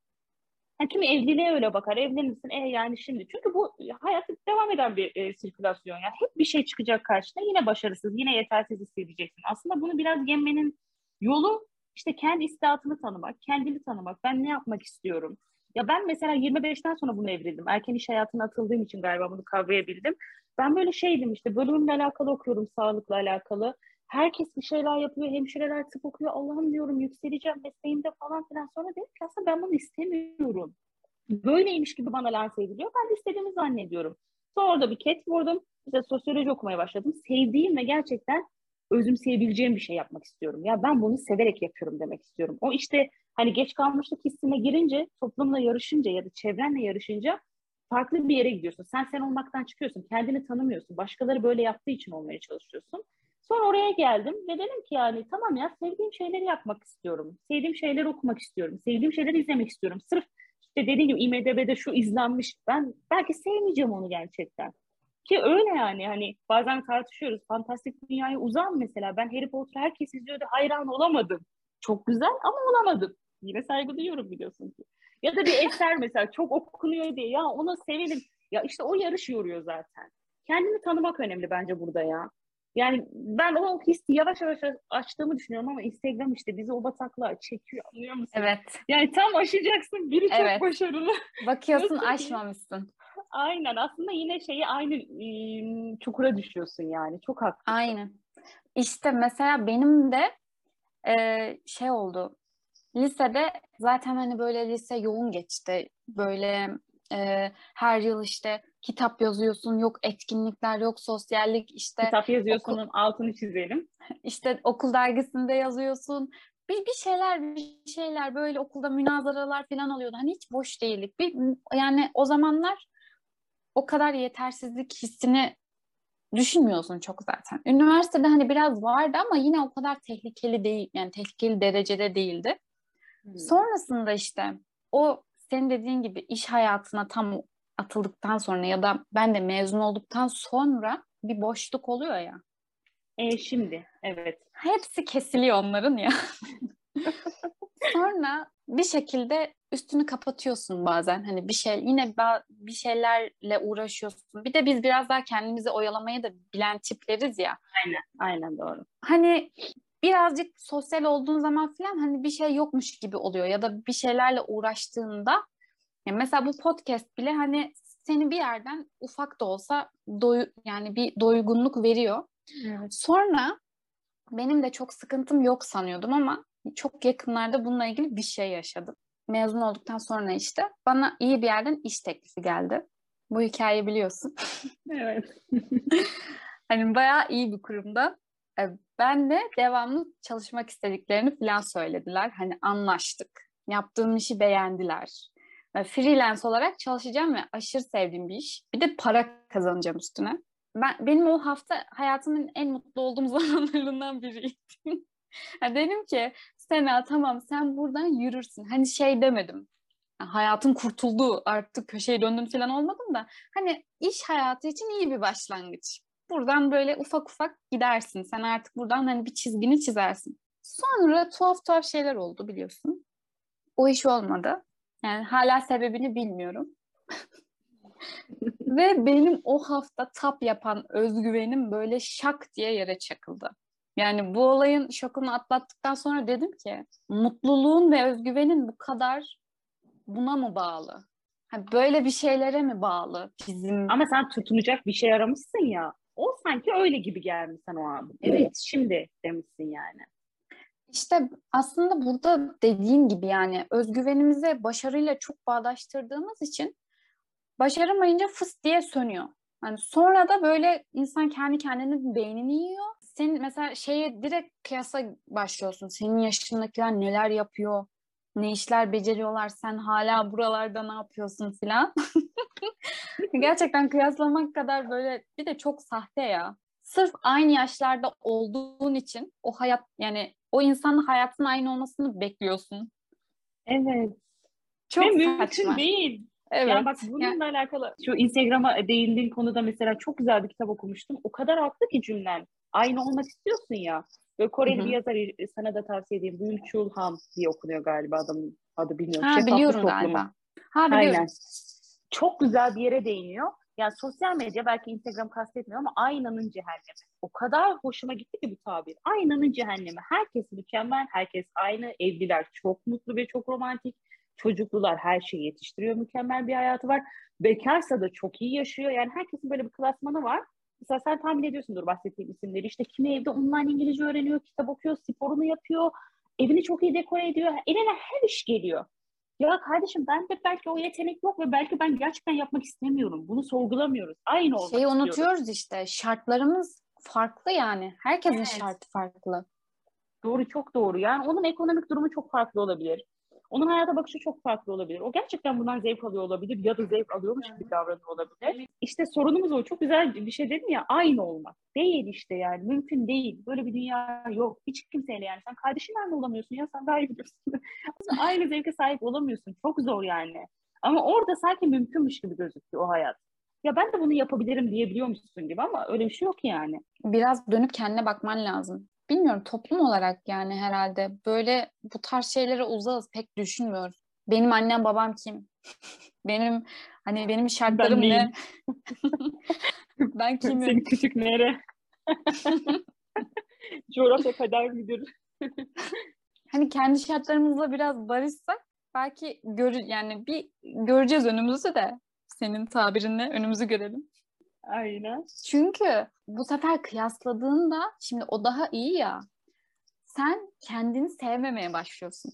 Yani kimi evliliğe öyle bakar, evlenirsin e yani şimdi. Çünkü bu hayat devam eden bir e, sirkülasyon. Yani hep bir şey çıkacak karşına yine başarısız, yine yetersiz hissedeceksin. Aslında bunu biraz yenmenin yolu işte kendi istidatını tanımak, kendini tanımak. Ben ne yapmak istiyorum? Ya ben mesela 25'ten sonra bunu evrildim. Erken iş hayatına atıldığım için galiba bunu kavrayabildim. Ben böyle şeydim işte bölümümle alakalı okuyorum, sağlıkla alakalı. Herkes bir şeyler yapıyor, hemşireler tıp okuyor. Allah'ım diyorum yükseleceğim mesleğimde falan filan. Sonra dedim ki aslında ben bunu istemiyorum. Böyleymiş gibi bana lanse ediliyor. Ben de istediğimi zannediyorum. Sonra orada bir ket vurdum. İşte sosyoloji okumaya başladım. Sevdiğim ve gerçekten özümseyebileceğim bir şey yapmak istiyorum. Ya ben bunu severek yapıyorum demek istiyorum. O işte hani geç kalmışlık hissine girince, toplumla yarışınca ya da çevrenle yarışınca farklı bir yere gidiyorsun. Sen sen olmaktan çıkıyorsun. Kendini tanımıyorsun. Başkaları böyle yaptığı için olmaya çalışıyorsun. Sonra oraya geldim ve dedim ki yani tamam ya sevdiğim şeyleri yapmak istiyorum. Sevdiğim şeyleri okumak istiyorum. Sevdiğim şeyleri izlemek istiyorum. Sırf işte dediğim gibi IMDB'de şu izlenmiş. Ben belki sevmeyeceğim onu gerçekten. Ki öyle yani hani bazen tartışıyoruz. Fantastik dünyaya uzan mesela. Ben Harry Potter herkes izliyordu. Hayran olamadım. Çok güzel ama olamadım. Yine saygı duyuyorum biliyorsun ki. Ya da bir eser mesela çok okunuyor diye ya onu sevelim. Ya işte o yarış yoruyor zaten. Kendini tanımak önemli bence burada ya. Yani ben o hissi yavaş yavaş açtığımı düşünüyorum ama Instagram işte bizi o bataklığa çekiyor anlıyor musun? Evet. Yani tam aşacaksın biri Evet. çok başarılı. Bakıyorsun aşmamışsın. Aynen aslında yine şeyi aynı çukura düşüyorsun yani çok haklısın. Aynen. İşte mesela benim de e, şey oldu. Lisede zaten hani böyle lise yoğun geçti. Böyle e, her yıl işte kitap yazıyorsun, yok etkinlikler, yok sosyallik, işte Kitap yazıyorsun altını çizelim. işte okul dergisinde yazıyorsun. Bir, bir şeyler bir şeyler böyle okulda münazaralar falan oluyordu. Hani hiç boş değildik. Bir, yani o zamanlar o kadar yetersizlik hissini düşünmüyorsun çok zaten. Üniversitede hani biraz vardı ama yine o kadar tehlikeli değil. Yani tehlikeli derecede değildi. Sonrasında işte o senin dediğin gibi iş hayatına tam atıldıktan sonra ya da ben de mezun olduktan sonra bir boşluk oluyor ya. E, şimdi evet. Hepsi kesiliyor onların ya. Sonra bir şekilde üstünü kapatıyorsun bazen. Hani bir şey yine bir şeylerle uğraşıyorsun. Bir de biz biraz daha kendimizi oyalamayı da bilen tipleriz ya. Aynen, aynen doğru. Hani birazcık sosyal olduğun zaman falan hani bir şey yokmuş gibi oluyor ya da bir şeylerle uğraştığında yani mesela bu podcast bile hani seni bir yerden ufak da olsa doy yani bir doygunluk veriyor. Evet. Sonra benim de çok sıkıntım yok sanıyordum ama çok yakınlarda bununla ilgili bir şey yaşadım. Mezun olduktan sonra işte bana iyi bir yerden iş teklifi geldi. Bu hikayeyi biliyorsun. Evet. hani bayağı iyi bir kurumda. E, ben de devamlı çalışmak istediklerini falan söylediler. Hani anlaştık. Yaptığım işi beğendiler. Freelance olarak çalışacağım ve aşırı sevdiğim bir iş. Bir de para kazanacağım üstüne. Ben benim o hafta hayatımın en mutlu olduğum zamanlarından biriydi. yani dedim ki Sena tamam sen buradan yürürsün. Hani şey demedim. hayatım kurtuldu artık köşeye döndüm falan olmadım da. Hani iş hayatı için iyi bir başlangıç. Buradan böyle ufak ufak gidersin. Sen artık buradan hani bir çizgini çizersin. Sonra tuhaf tuhaf şeyler oldu biliyorsun. O iş olmadı. Yani hala sebebini bilmiyorum. Ve benim o hafta tap yapan özgüvenim böyle şak diye yere çakıldı. Yani bu olayın şokunu atlattıktan sonra dedim ki mutluluğun ve özgüvenin bu kadar buna mı bağlı? Ha, böyle bir şeylere mi bağlı bizim? Ama sen tutunacak bir şey aramışsın ya. O sanki öyle gibi gelmiş sen o an. Evet şimdi demişsin yani. İşte aslında burada dediğim gibi yani özgüvenimizi başarıyla çok bağdaştırdığımız için başaramayınca fıs diye sönüyor. Yani sonra da böyle insan kendi kendinin beynini yiyor. Senin mesela şeye direkt kıyasa başlıyorsun. Senin yaşındakiler neler yapıyor, ne işler beceriyorlar, sen hala buralarda ne yapıyorsun filan. Gerçekten kıyaslamak kadar böyle bir de çok sahte ya. Sırf aynı yaşlarda olduğun için o hayat yani o insanın hayatının aynı olmasını bekliyorsun. Evet. Çok Ve mümkün değil. Evet. Yani bak bununla yani... alakalı şu Instagram'a değindiğin konuda mesela çok güzel bir kitap okumuştum. O kadar haklı ki cümlen. Aynı olmak istiyorsun ya. Böyle Koreli Hı-hı. bir yazar sana da tavsiye edeyim. Bul Chul Han diye okunuyor galiba adamın adı bilmiyorum. Ha Şeffaflık biliyorum toplumu. galiba. Ha biliyorum. Aynen. Çok güzel bir yere değiniyor. Yani sosyal medya belki Instagram kastetmiyor ama aynanın cehennemi. O kadar hoşuma gitti ki bu tabir. Aynanın cehennemi. Herkes mükemmel, herkes aynı. Evliler çok mutlu ve çok romantik. Çocuklular her şeyi yetiştiriyor. Mükemmel bir hayatı var. Bekarsa da çok iyi yaşıyor. Yani herkesin böyle bir klasmanı var. Mesela sen tahmin ediyorsundur bahsettiğim isimleri. İşte kimi evde online İngilizce öğreniyor, kitap okuyor, sporunu yapıyor, evini çok iyi dekore ediyor. Eline her iş geliyor. Ya kardeşim ben de belki o yetenek yok ve belki ben gerçekten yapmak istemiyorum. Bunu sorgulamıyoruz. Aynı olmak Şeyi istiyoruz. unutuyoruz işte. Şartlarımız farklı yani. Herkesin evet. şartı farklı. Doğru çok doğru. Yani onun ekonomik durumu çok farklı olabilir. Onun hayata bakışı çok farklı olabilir. O gerçekten bundan zevk alıyor olabilir ya da zevk alıyormuş gibi davranıyor olabilir. İşte sorunumuz o. Çok güzel bir şey dedim ya aynı olmak. Değil işte yani mümkün değil. Böyle bir dünya yok. Hiç kimseyle yani. Sen kardeşinle olamıyorsun ya sen daha iyi biliyorsun. aynı zevke sahip olamıyorsun. Çok zor yani. Ama orada sanki mümkünmüş gibi gözüküyor o hayat. Ya ben de bunu yapabilirim diyebiliyor musun gibi ama öyle bir şey yok yani. Biraz dönüp kendine bakman lazım bilmiyorum toplum olarak yani herhalde böyle bu tarz şeylere uzağız pek düşünmüyoruz. Benim annem babam kim? benim hani benim şartlarım ben ne? ben kimim? Senin küçük nere? Coğrafya kader müdür. hani kendi şartlarımızla biraz barışsak belki gör yani bir göreceğiz önümüzü de senin tabirinle önümüzü görelim. Aynen. Çünkü bu sefer kıyasladığında şimdi o daha iyi ya. Sen kendini sevmemeye başlıyorsun.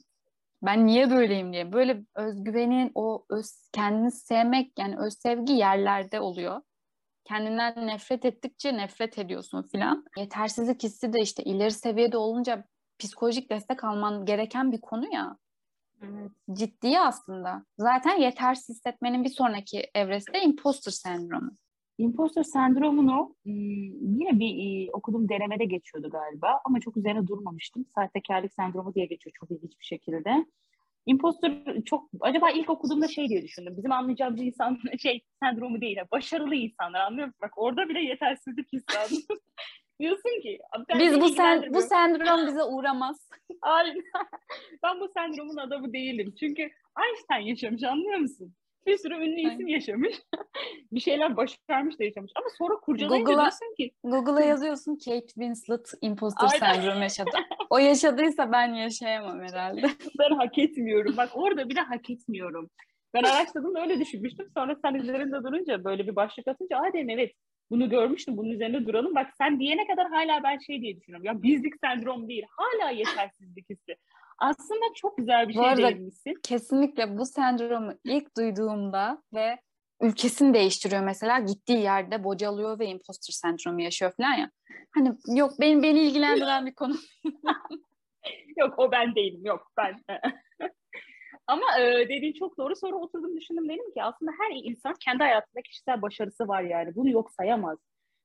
Ben niye böyleyim diye. Böyle özgüvenin o öz, kendini sevmek yani öz sevgi yerlerde oluyor. Kendinden nefret ettikçe nefret ediyorsun filan. Yetersizlik hissi de işte ileri seviyede olunca psikolojik destek alman gereken bir konu ya. Evet. Ciddi aslında. Zaten yetersiz hissetmenin bir sonraki evresi de imposter sendromu. Imposter sendromunu yine bir okuduğum denemede geçiyordu galiba ama çok üzerine durmamıştım. Sahtekarlık sendromu diye geçiyor çok ilginç bir şekilde. Imposter çok acaba ilk okuduğumda şey diye düşündüm. Bizim anlayacağımız insan şey sendromu değil. Başarılı insanlar anlıyor musun? Bak orada bile yetersizlik hissi Diyorsun ki biz bu sen bu sendrom bize uğramaz. Aynen. ben bu sendromun adamı değilim. Çünkü Einstein yaşamış anlıyor musun? Bir sürü ünlü isim yaşamış. bir şeyler başarmış da yaşamış. Ama sonra kurcalayınca Google'a, diyorsun ki... Google'a yazıyorsun Kate Winslet imposter sendromu yaşadı. O yaşadıysa ben yaşayamam herhalde. ben hak etmiyorum. Bak orada bile hak etmiyorum. Ben araştırdım öyle düşünmüştüm. Sonra sen üzerinde durunca böyle bir başlık atınca aa dedim evet bunu görmüştüm bunun üzerinde duralım. Bak sen diyene kadar hala ben şey diye düşünüyorum. Ya bizlik sendrom değil. Hala yetersizlik hissi. Aslında çok güzel bir bu şey değinmişsin. Kesinlikle bu sendromu ilk duyduğumda ve ülkesini değiştiriyor mesela gittiği yerde bocalıyor ve imposter sendromu yaşıyor falan ya. Hani yok benim beni ilgilendiren bir konu. yok o ben değilim yok ben. Ama e, dediğin çok doğru. Sonra oturdum düşündüm dedim ki aslında her insan kendi hayatında kişisel başarısı var yani. Bunu yok sayamaz.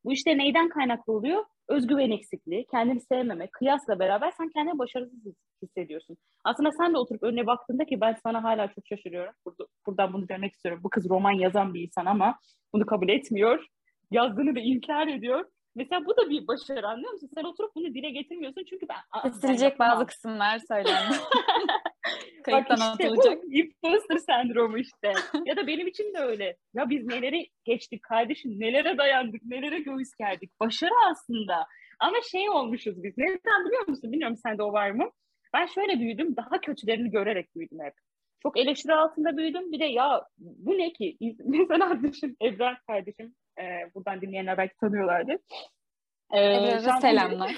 Bu işte neyden kaynaklı oluyor? Özgüven eksikliği, kendini sevmeme, kıyasla beraber sen kendini başarısız hissediyorsun. Aslında sen de oturup önüne baktığında ki ben sana hala çok şaşırıyorum. Burada, buradan bunu demek istiyorum. Bu kız roman yazan bir insan ama bunu kabul etmiyor. Yazdığını da inkar ediyor. Mesela bu da bir başarı anlıyor musun? Sen oturup bunu dile getirmiyorsun çünkü ben... Kesilecek bazı kısımlar söylendi. Kayıttan Bak işte atılacak. bu imposter sendromu işte. ya da benim için de öyle. Ya biz neleri geçtik kardeşim, nelere dayandık, nelere göğüs gerdik. Başarı aslında. Ama şey olmuşuz biz. Neden biliyor musun? Bilmiyorum sende o var mı? Ben şöyle büyüdüm, daha kötülerini görerek büyüdüm hep. Çok eleştiri altında büyüdüm. Bir de ya bu ne ki? Mesela düşün Ebrar kardeşim, e, buradan dinleyenler belki tanıyorlardı. Ee, selamlar.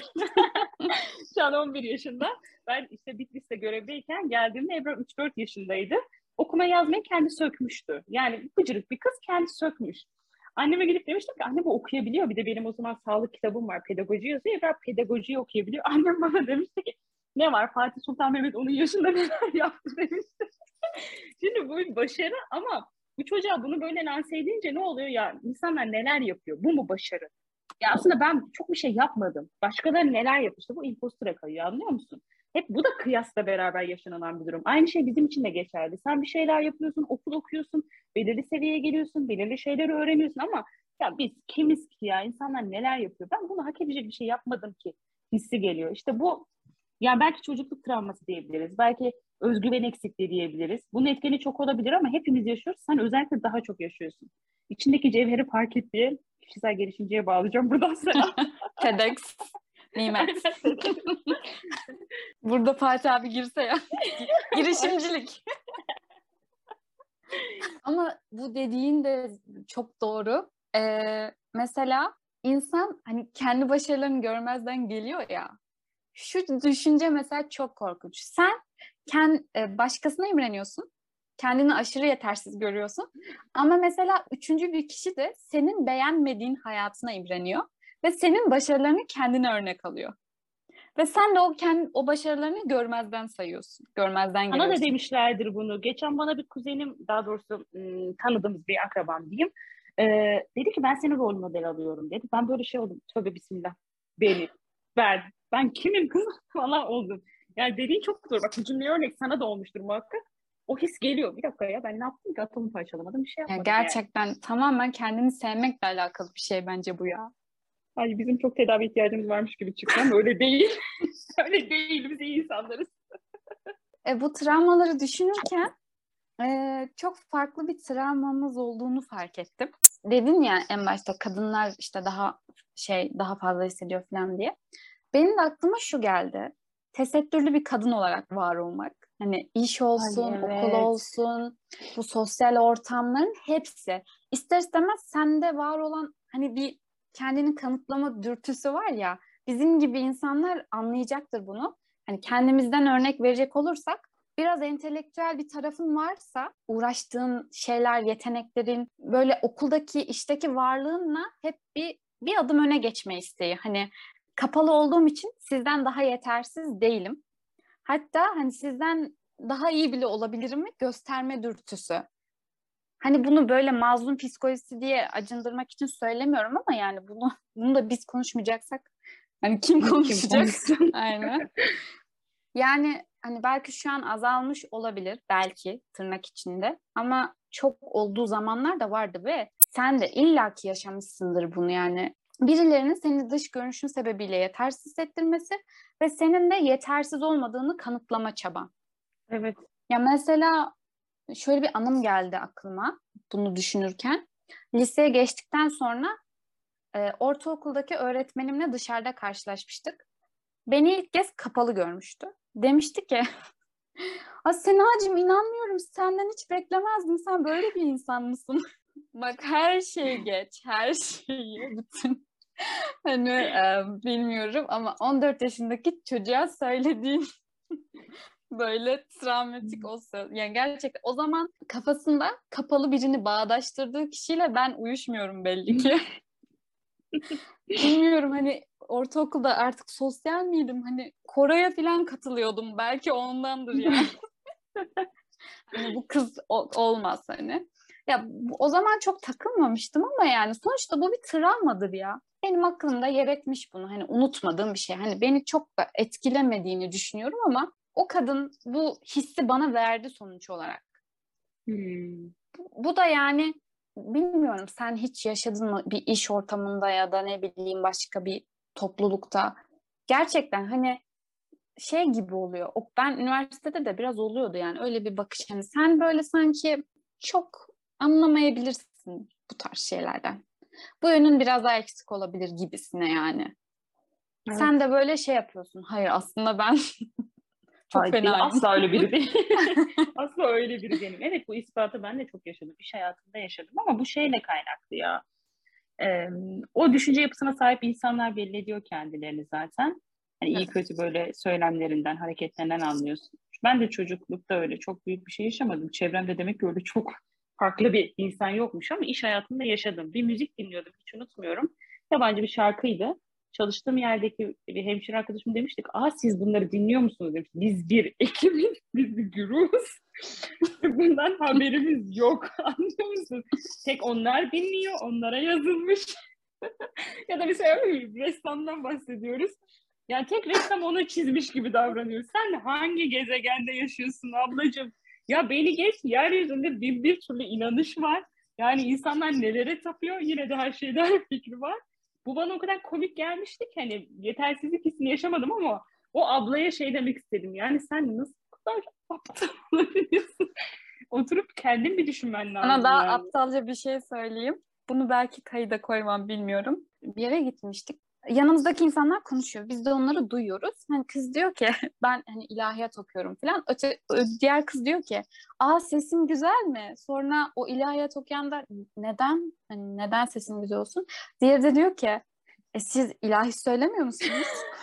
şu an 11 yaşında. Ben işte Bitlis'te görevdeyken geldiğimde Ebru 3-4 yaşındaydı. Okuma yazmayı kendi sökmüştü. Yani bıcırık bir kız kendi sökmüş. Anneme gidip demiştim ki anne bu okuyabiliyor. Bir de benim o zaman sağlık kitabım var. Pedagoji yazıyor. Ebru pedagoji okuyabiliyor. Annem bana demişti ki ne var Fatih Sultan Mehmet onun yaşında neler yaptı demişti. Şimdi bu bir başarı ama bu çocuğa bunu böyle lanse edince ne oluyor ya? İnsanlar neler yapıyor? Bu mu başarı? Ya aslında ben çok bir şey yapmadım. Başkaları neler yapmıştı? Bu impostura kayıyor anlıyor musun? Hep bu da kıyasla beraber yaşanılan bir durum. Aynı şey bizim için de geçerli. Sen bir şeyler yapıyorsun, okul okuyorsun, belirli seviyeye geliyorsun, belirli şeyleri öğreniyorsun ama ya biz kimiz ki ya insanlar neler yapıyor? Ben bunu hak edecek bir şey yapmadım ki hissi geliyor. İşte bu yani belki çocukluk travması diyebiliriz. Belki özgüven eksikliği diyebiliriz. Bunun etkeni çok olabilir ama hepimiz yaşıyoruz. Sen özellikle daha çok yaşıyorsun. İçindeki cevheri fark et diye kişisel gelişimciye bağlayacağım buradan sana. TEDx. Nimet. Burada Fatih abi girse ya. Girişimcilik. Ama bu dediğin de çok doğru. Ee, mesela insan hani kendi başarılarını görmezden geliyor ya. Şu düşünce mesela çok korkunç. Sen kend, e, başkasına imreniyorsun. Kendini aşırı yetersiz görüyorsun. Ama mesela üçüncü bir kişi de senin beğenmediğin hayatına imreniyor ve senin başarılarını kendine örnek alıyor. Ve sen de o kendi o başarılarını görmezden sayıyorsun. Görmezden geliyorsun. Bana da demişlerdir bunu. Geçen bana bir kuzenim, daha doğrusu tanıdığımız bir akrabam diyeyim. E, dedi ki ben seni rol model alıyorum dedi. Ben böyle şey oldum. Tövbe bismillah. Beni, ben, ben kimim kız falan oldum. Yani dediğin çok doğru. Bak bu cümle örnek sana da olmuştur muhakkak. O his geliyor. Bir dakika ya ben ne yaptım ki atomu parçalamadım bir şey yapmadım. Ya gerçekten yani. tamamen kendini sevmekle alakalı bir şey bence bu ya. Ay bizim çok tedavi ihtiyacımız varmış gibi çıktı ama öyle değil. öyle değil. Biz iyi insanlarız. e, bu travmaları düşünürken e, çok farklı bir travmamız olduğunu fark ettim. Dedin ya en başta kadınlar işte daha şey daha fazla hissediyor falan diye. Benim de aklıma şu geldi. Tesettürlü bir kadın olarak var olmak. Hani iş olsun, Ay, evet. okul olsun, bu sosyal ortamların hepsi. İster istemez sende var olan hani bir kendini kanıtlama dürtüsü var ya bizim gibi insanlar anlayacaktır bunu. Hani kendimizden örnek verecek olursak biraz entelektüel bir tarafın varsa uğraştığın şeyler, yeteneklerin böyle okuldaki, işteki varlığınla hep bir bir adım öne geçme isteği. Hani kapalı olduğum için sizden daha yetersiz değilim. Hatta hani sizden daha iyi bile olabilirim mi gösterme dürtüsü. Hani bunu böyle mazlum psikolojisi diye acındırmak için söylemiyorum ama yani bunu bunu da biz konuşmayacaksak hani kim konuşacak? Kim Aynen. Yani hani belki şu an azalmış olabilir belki tırnak içinde ama çok olduğu zamanlar da vardı ve sen de illaki yaşamışsındır bunu yani birilerinin seni dış görünüşün sebebiyle yetersiz hissettirmesi ve senin de yetersiz olmadığını kanıtlama çaban. Evet. Ya mesela şöyle bir anım geldi aklıma bunu düşünürken. Liseye geçtikten sonra e, ortaokuldaki öğretmenimle dışarıda karşılaşmıştık. Beni ilk kez kapalı görmüştü. Demişti ki Senacığım inanmıyorum senden hiç beklemezdim. Sen böyle bir insan mısın? Bak her şeyi geç. Her şeyi. Bütün hani e, bilmiyorum ama 14 yaşındaki çocuğa söylediğin böyle travmatik olsa yani gerçekten o zaman kafasında kapalı birini bağdaştırdığı kişiyle ben uyuşmuyorum belli ki. Bilmiyorum hani ortaokulda artık sosyal miydim? Hani Koray'a falan katılıyordum. Belki ondandır yani. hani bu kız o, olmaz hani. Ya o zaman çok takılmamıştım ama yani sonuçta bu bir travmadır ya. Benim aklımda yer etmiş bunu. Hani unutmadığım bir şey. Hani beni çok da etkilemediğini düşünüyorum ama o kadın bu hissi bana verdi sonuç olarak. Hmm. Bu, bu da yani bilmiyorum sen hiç yaşadın mı bir iş ortamında ya da ne bileyim başka bir toplulukta. Gerçekten hani şey gibi oluyor. Ben üniversitede de biraz oluyordu yani öyle bir bakış. Hani sen böyle sanki çok anlamayabilirsin bu tarz şeylerden. Bu yönün biraz daha eksik olabilir gibisine yani. Evet. Sen de böyle şey yapıyorsun. Hayır aslında ben çok fena. Asla öyle biri değil. asla öyle biri değilim. Evet bu ispatı ben de çok yaşadım. İş hayatında yaşadım ama bu şeyle kaynaklı ya. Ee, o düşünce yapısına sahip insanlar belli ediyor kendilerini zaten. Hani iyi kötü böyle söylemlerinden, hareketlerinden anlıyorsun. Ben de çocuklukta öyle çok büyük bir şey yaşamadım. Çevremde demek ki öyle çok farklı bir insan yokmuş ama iş hayatında yaşadım. Bir müzik dinliyordum hiç unutmuyorum. Yabancı bir şarkıydı çalıştığım yerdeki bir hemşire arkadaşım demiştik. Aa siz bunları dinliyor musunuz demiş. Biz bir ekibin, biz bir güruhuz. Bundan haberimiz yok. Anlıyor musun? Tek onlar dinliyor, onlara yazılmış. ya da mesela ressamdan bahsediyoruz. Yani tek ressam onu çizmiş gibi davranıyor. Sen hangi gezegende yaşıyorsun ablacığım? Ya beni geç, yeryüzünde bir bir türlü inanış var. Yani insanlar nelere tapıyor, yine de her şeyde her fikri var. Bu bana o kadar komik gelmişti ki hani yetersizlik hissini yaşamadım ama o ablaya şey demek istedim. Yani sen nasıl bu kadar aptal olabiliyorsun? Oturup kendin bir düşünmen lazım. Sana daha yani. aptalca bir şey söyleyeyim. Bunu belki kayıda koymam bilmiyorum. Bir yere gitmiştik yanımızdaki insanlar konuşuyor. Biz de onları duyuyoruz. Hani kız diyor ki ben hani ilahiyat okuyorum falan. Öte, diğer kız diyor ki aa sesim güzel mi? Sonra o ilahiyat okuyan da neden? Hani neden sesim güzel olsun? Diğeri de diyor ki e, siz ilahi söylemiyor musunuz?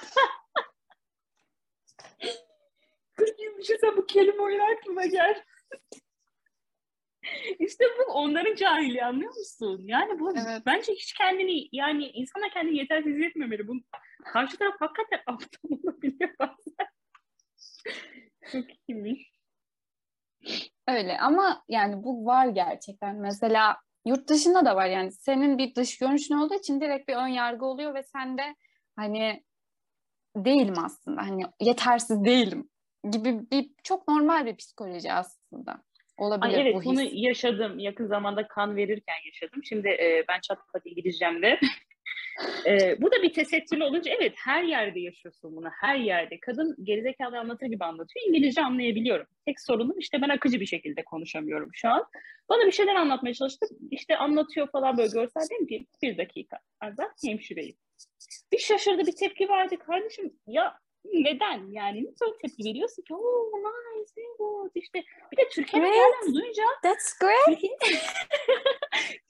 bir şey bu kelime oyunu aklıma geldi. İşte bu onların cahili anlıyor musun? Yani bu evet. bence hiç kendini yani insana kendini yetersiz hissetmemeli. Bu karşı taraf hakikaten aptal olabiliyor bazen. Çok iyiymiş. Öyle ama yani bu var gerçekten. Mesela yurt dışında da var yani senin bir dış görünüşün olduğu için direkt bir ön yargı oluyor ve sen de hani değilim aslında hani yetersiz değilim gibi bir çok normal bir psikoloji aslında. Olabilir Ay evet bu his. bunu yaşadım. Yakın zamanda kan verirken yaşadım. Şimdi e, ben çatpat İngilizcemde. e, bu da bir tesettürlü olunca evet her yerde yaşıyorsun bunu. Her yerde. Kadın gerizekalı anlatır gibi anlatıyor. İngilizce anlayabiliyorum. Tek sorunum işte ben akıcı bir şekilde konuşamıyorum şu an. Bana bir şeyler anlatmaya çalıştı. İşte anlatıyor falan böyle görsel dedim ki bir dakika. Arda hemşireyim. Bir şaşırdı bir tepki verdi. Kardeşim ya neden? Yani nasıl tepki veriyorsun ki? Oh nice, very good. İşte bir de Türkiye'den geldiğini duyunca That's great. Türkiye...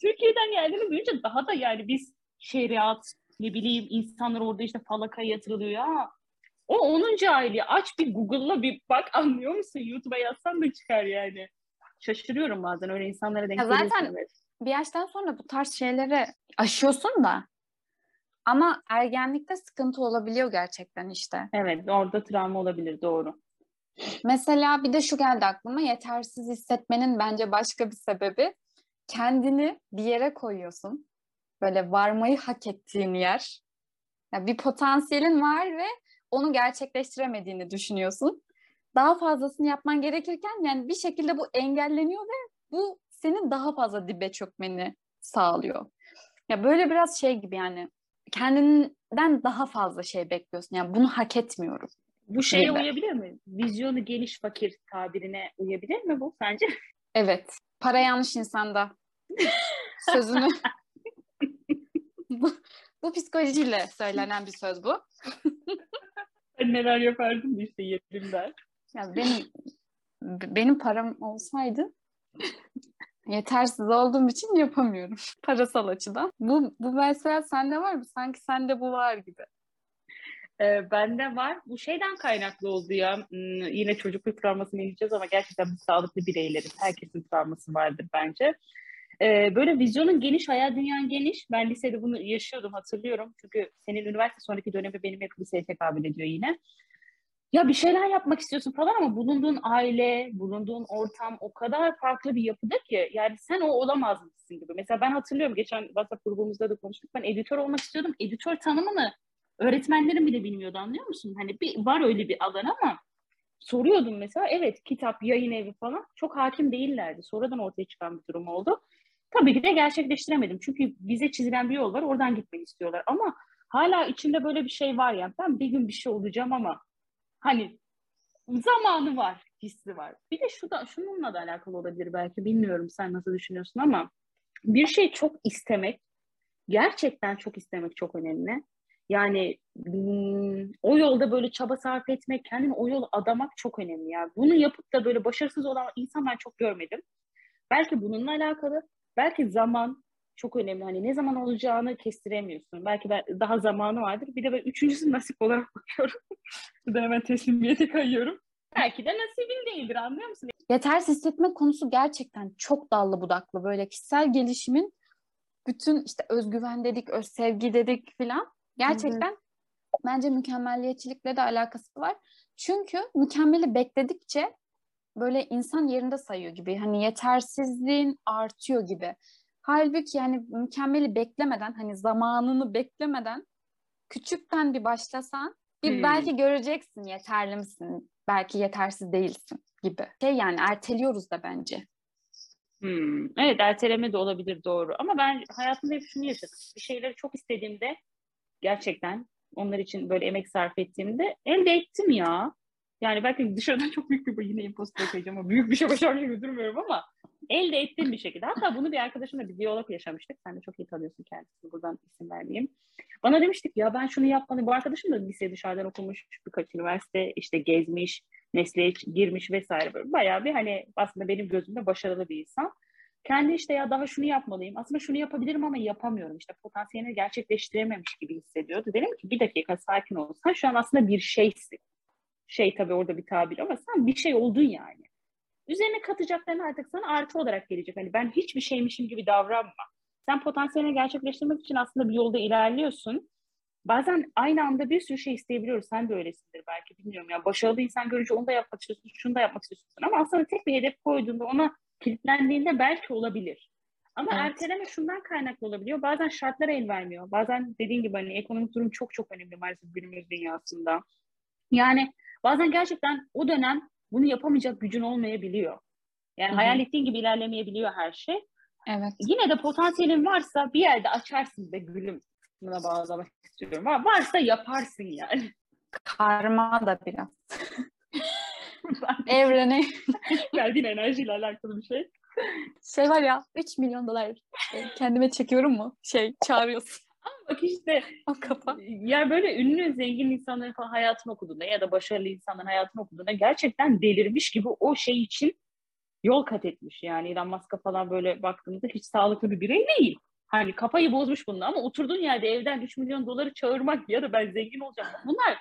Türkiye'den geldiğini duyunca daha da yani biz şeriat ne bileyim insanlar orada işte falaka yatırılıyor ya. O onun cahili. Aç bir Google'la bir bak anlıyor musun? YouTube'a yazsan da çıkar yani. Şaşırıyorum bazen öyle insanlara denk geliyorsun. Zaten bir yaştan sonra bu tarz şeyleri aşıyorsun da ama ergenlikte sıkıntı olabiliyor gerçekten işte. Evet orada travma olabilir doğru. Mesela bir de şu geldi aklıma yetersiz hissetmenin bence başka bir sebebi kendini bir yere koyuyorsun. Böyle varmayı hak ettiğin yer. Yani bir potansiyelin var ve onu gerçekleştiremediğini düşünüyorsun. Daha fazlasını yapman gerekirken yani bir şekilde bu engelleniyor ve bu senin daha fazla dibe çökmeni sağlıyor. Ya böyle biraz şey gibi yani kendinden daha fazla şey bekliyorsun. Yani bunu hak etmiyorum. Bu şeye gibi. uyabilir mi? Vizyonu geniş fakir tabirine uyabilir mi bu sence? Evet. Para yanlış insanda. Sözünü bu, bu psikolojiyle söylenen bir söz bu. Ben neler yapardım işte yerimden. Ya benim benim param olsaydı yetersiz olduğum için yapamıyorum parasal açıdan. Bu bu mesela sende var mı? Sanki sende bu var gibi. Ee, bende var. Bu şeyden kaynaklı oldu ya. Hmm, yine çocukluk travmasını ineceğiz ama gerçekten biz sağlıklı bireyleriz. Herkesin travması vardır bence. Ee, böyle vizyonun geniş, hayal dünyan geniş. Ben lisede bunu yaşıyordum hatırlıyorum. Çünkü senin üniversite sonraki dönemi benim hep liseye tekabül ediyor yine. Ya bir şeyler yapmak istiyorsun falan ama bulunduğun aile, bulunduğun ortam o kadar farklı bir yapıda ki yani sen o olamaz mısın gibi. Mesela ben hatırlıyorum geçen WhatsApp grubumuzda da konuştuk. Ben editör olmak istiyordum. Editör tanımını öğretmenlerim bile bilmiyordu anlıyor musun? Hani bir var öyle bir alan ama soruyordum mesela evet kitap, yayın evi falan çok hakim değillerdi. Sonradan ortaya çıkan bir durum oldu. Tabii ki de gerçekleştiremedim. Çünkü bize çizilen bir yol var. Oradan gitmeyi istiyorlar. Ama hala içimde böyle bir şey var ya. Ben bir gün bir şey olacağım ama hani zamanı var, hissi var. Bir de şu da, şununla da alakalı olabilir belki. Bilmiyorum sen nasıl düşünüyorsun ama bir şey çok istemek, gerçekten çok istemek çok önemli. Yani hmm, o yolda böyle çaba sarf etmek, kendini o yola adamak çok önemli. Yani bunu yapıp da böyle başarısız olan insan ben çok görmedim. Belki bununla alakalı, belki zaman çok önemli. Hani ne zaman olacağını kestiremiyorsun. Belki de daha zamanı vardır. Bir de ben üçüncüsü nasip olarak bakıyorum. Burada hemen teslimiyete kayıyorum. Belki de nasibin değildir anlıyor musun? Yetersiz hissetme konusu gerçekten çok dallı budaklı. Böyle kişisel gelişimin bütün işte özgüven dedik, öz sevgi dedik filan. Gerçekten bence mükemmelliyetçilikle de alakası var. Çünkü mükemmeli bekledikçe böyle insan yerinde sayıyor gibi. Hani yetersizliğin artıyor gibi. Halbuki yani mükemmeli beklemeden hani zamanını beklemeden küçükten bir başlasan bir Hmm. belki göreceksin yeterli misin, belki yetersiz değilsin gibi. Şey yani erteliyoruz da bence. Hmm, Evet erteleme de olabilir doğru. Ama ben hayatımda hep şunu yaşadım. Bir şeyleri çok istediğimde gerçekten onlar için böyle emek sarf ettiğimde elde ettim ya. Yani belki dışarıdan çok büyük bir yine imposter koyacağım ama büyük bir şey başarmış gibi durmuyorum ama elde ettim bir şekilde. Hatta bunu bir arkadaşımla bir diyalog yaşamıştık. Sen de çok iyi tanıyorsun kendisini. Buradan isim vermeyeyim. Bana demiştik ya ben şunu yapmalıyım. Bu arkadaşım da lise dışarıdan okumuş birkaç üniversite işte gezmiş, mesleğe girmiş vesaire. Böyle bayağı bir hani aslında benim gözümde başarılı bir insan. Kendi işte ya daha şunu yapmalıyım. Aslında şunu yapabilirim ama yapamıyorum. İşte potansiyelini gerçekleştirememiş gibi hissediyordu. Dedim ki bir dakika sakin ol. Sen şu an aslında bir şeysin. Şey tabii orada bir tabir ama sen bir şey oldun yani. Üzerine katacakların artık sana artı olarak gelecek. Hani ben hiçbir şeymişim gibi davranma. Sen potansiyelini gerçekleştirmek için aslında bir yolda ilerliyorsun. Bazen aynı anda bir sürü şey isteyebiliyoruz. Sen de öylesindir belki bilmiyorum. Ya başarılı insan görünce onu da yapmak istiyorsun, şunu da yapmak istiyorsun. Ama aslında tek bir hedef koyduğunda ona kilitlendiğinde belki olabilir. Ama Evet. erteleme şundan kaynaklı olabiliyor. Bazen şartlar el vermiyor. Bazen dediğin gibi hani ekonomik durum çok çok önemli maalesef günümüz dünyasında. Yani bazen gerçekten o dönem bunu yapamayacak gücün olmayabiliyor. Yani Hı hı. hayal ettiğin gibi ilerlemeyebiliyor her şey. Evet. Yine de potansiyelin varsa bir yerde açarsın be gülüm. Buna bağlamak istiyorum. Var, varsa yaparsın yani. Karma da biraz. Evrene Verdiğin enerjiyle alakalı bir şey. şey var ya 3 milyon dolar e, kendime çekiyorum mu? Şey çağırıyorsun Bak işte o kafa. ya böyle ünlü zengin insanların falan hayatını okuduğunda ya da başarılı insanların hayatını okuduğunda gerçekten delirmiş gibi o şey için yol kat etmiş. Yani Elon Musk'a falan böyle baktığımızda hiç sağlıklı bir birey değil. Hani kafayı bozmuş bununla ama oturduğun yerde evden 3 milyon doları çağırmak ya da ben zengin olacağım. Bunlar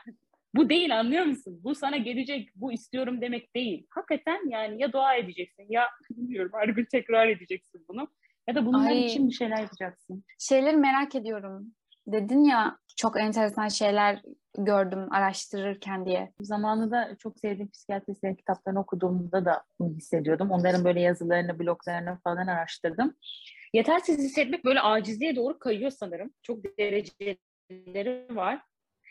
bu değil anlıyor musun? Bu sana gelecek, bu istiyorum demek değil. Hakikaten yani ya dua edeceksin ya bilmiyorum her gün tekrar edeceksin bunu. Ya da bunlar Ay. için bir şeyler yapacaksın. Şeyleri merak ediyorum. Dedin ya çok enteresan şeyler gördüm araştırırken diye. Zamanında çok sevdiğim psikiyatristlerin kitaplarını okuduğumda da bunu hissediyordum. Onların böyle yazılarını, bloglarını falan araştırdım. Yetersiz hissetmek böyle acizliğe doğru kayıyor sanırım. Çok dereceleri var.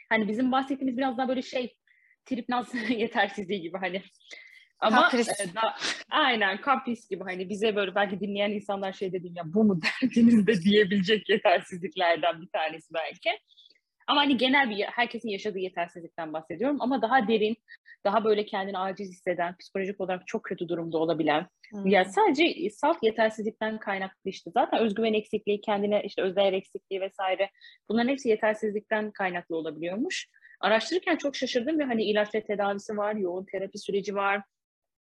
Hani bizim bahsettiğimiz biraz daha böyle şey trip naz yetersizliği gibi hani Ama Kapris. e, da, aynen kapris gibi hani bize böyle belki dinleyen insanlar şey dediğim ya bu mu derdiniz de diyebilecek yetersizliklerden bir tanesi belki. Ama hani genel bir herkesin yaşadığı yetersizlikten bahsediyorum ama daha derin, daha böyle kendini aciz hisseden, psikolojik olarak çok kötü durumda olabilen, Hmm. ya sadece salt yetersizlikten kaynaklı işte zaten özgüven eksikliği, kendine işte özdeğer eksikliği vesaire bunların hepsi yetersizlikten kaynaklı olabiliyormuş. Araştırırken çok şaşırdım ve hani ilaçla tedavisi var, yoğun terapi süreci var.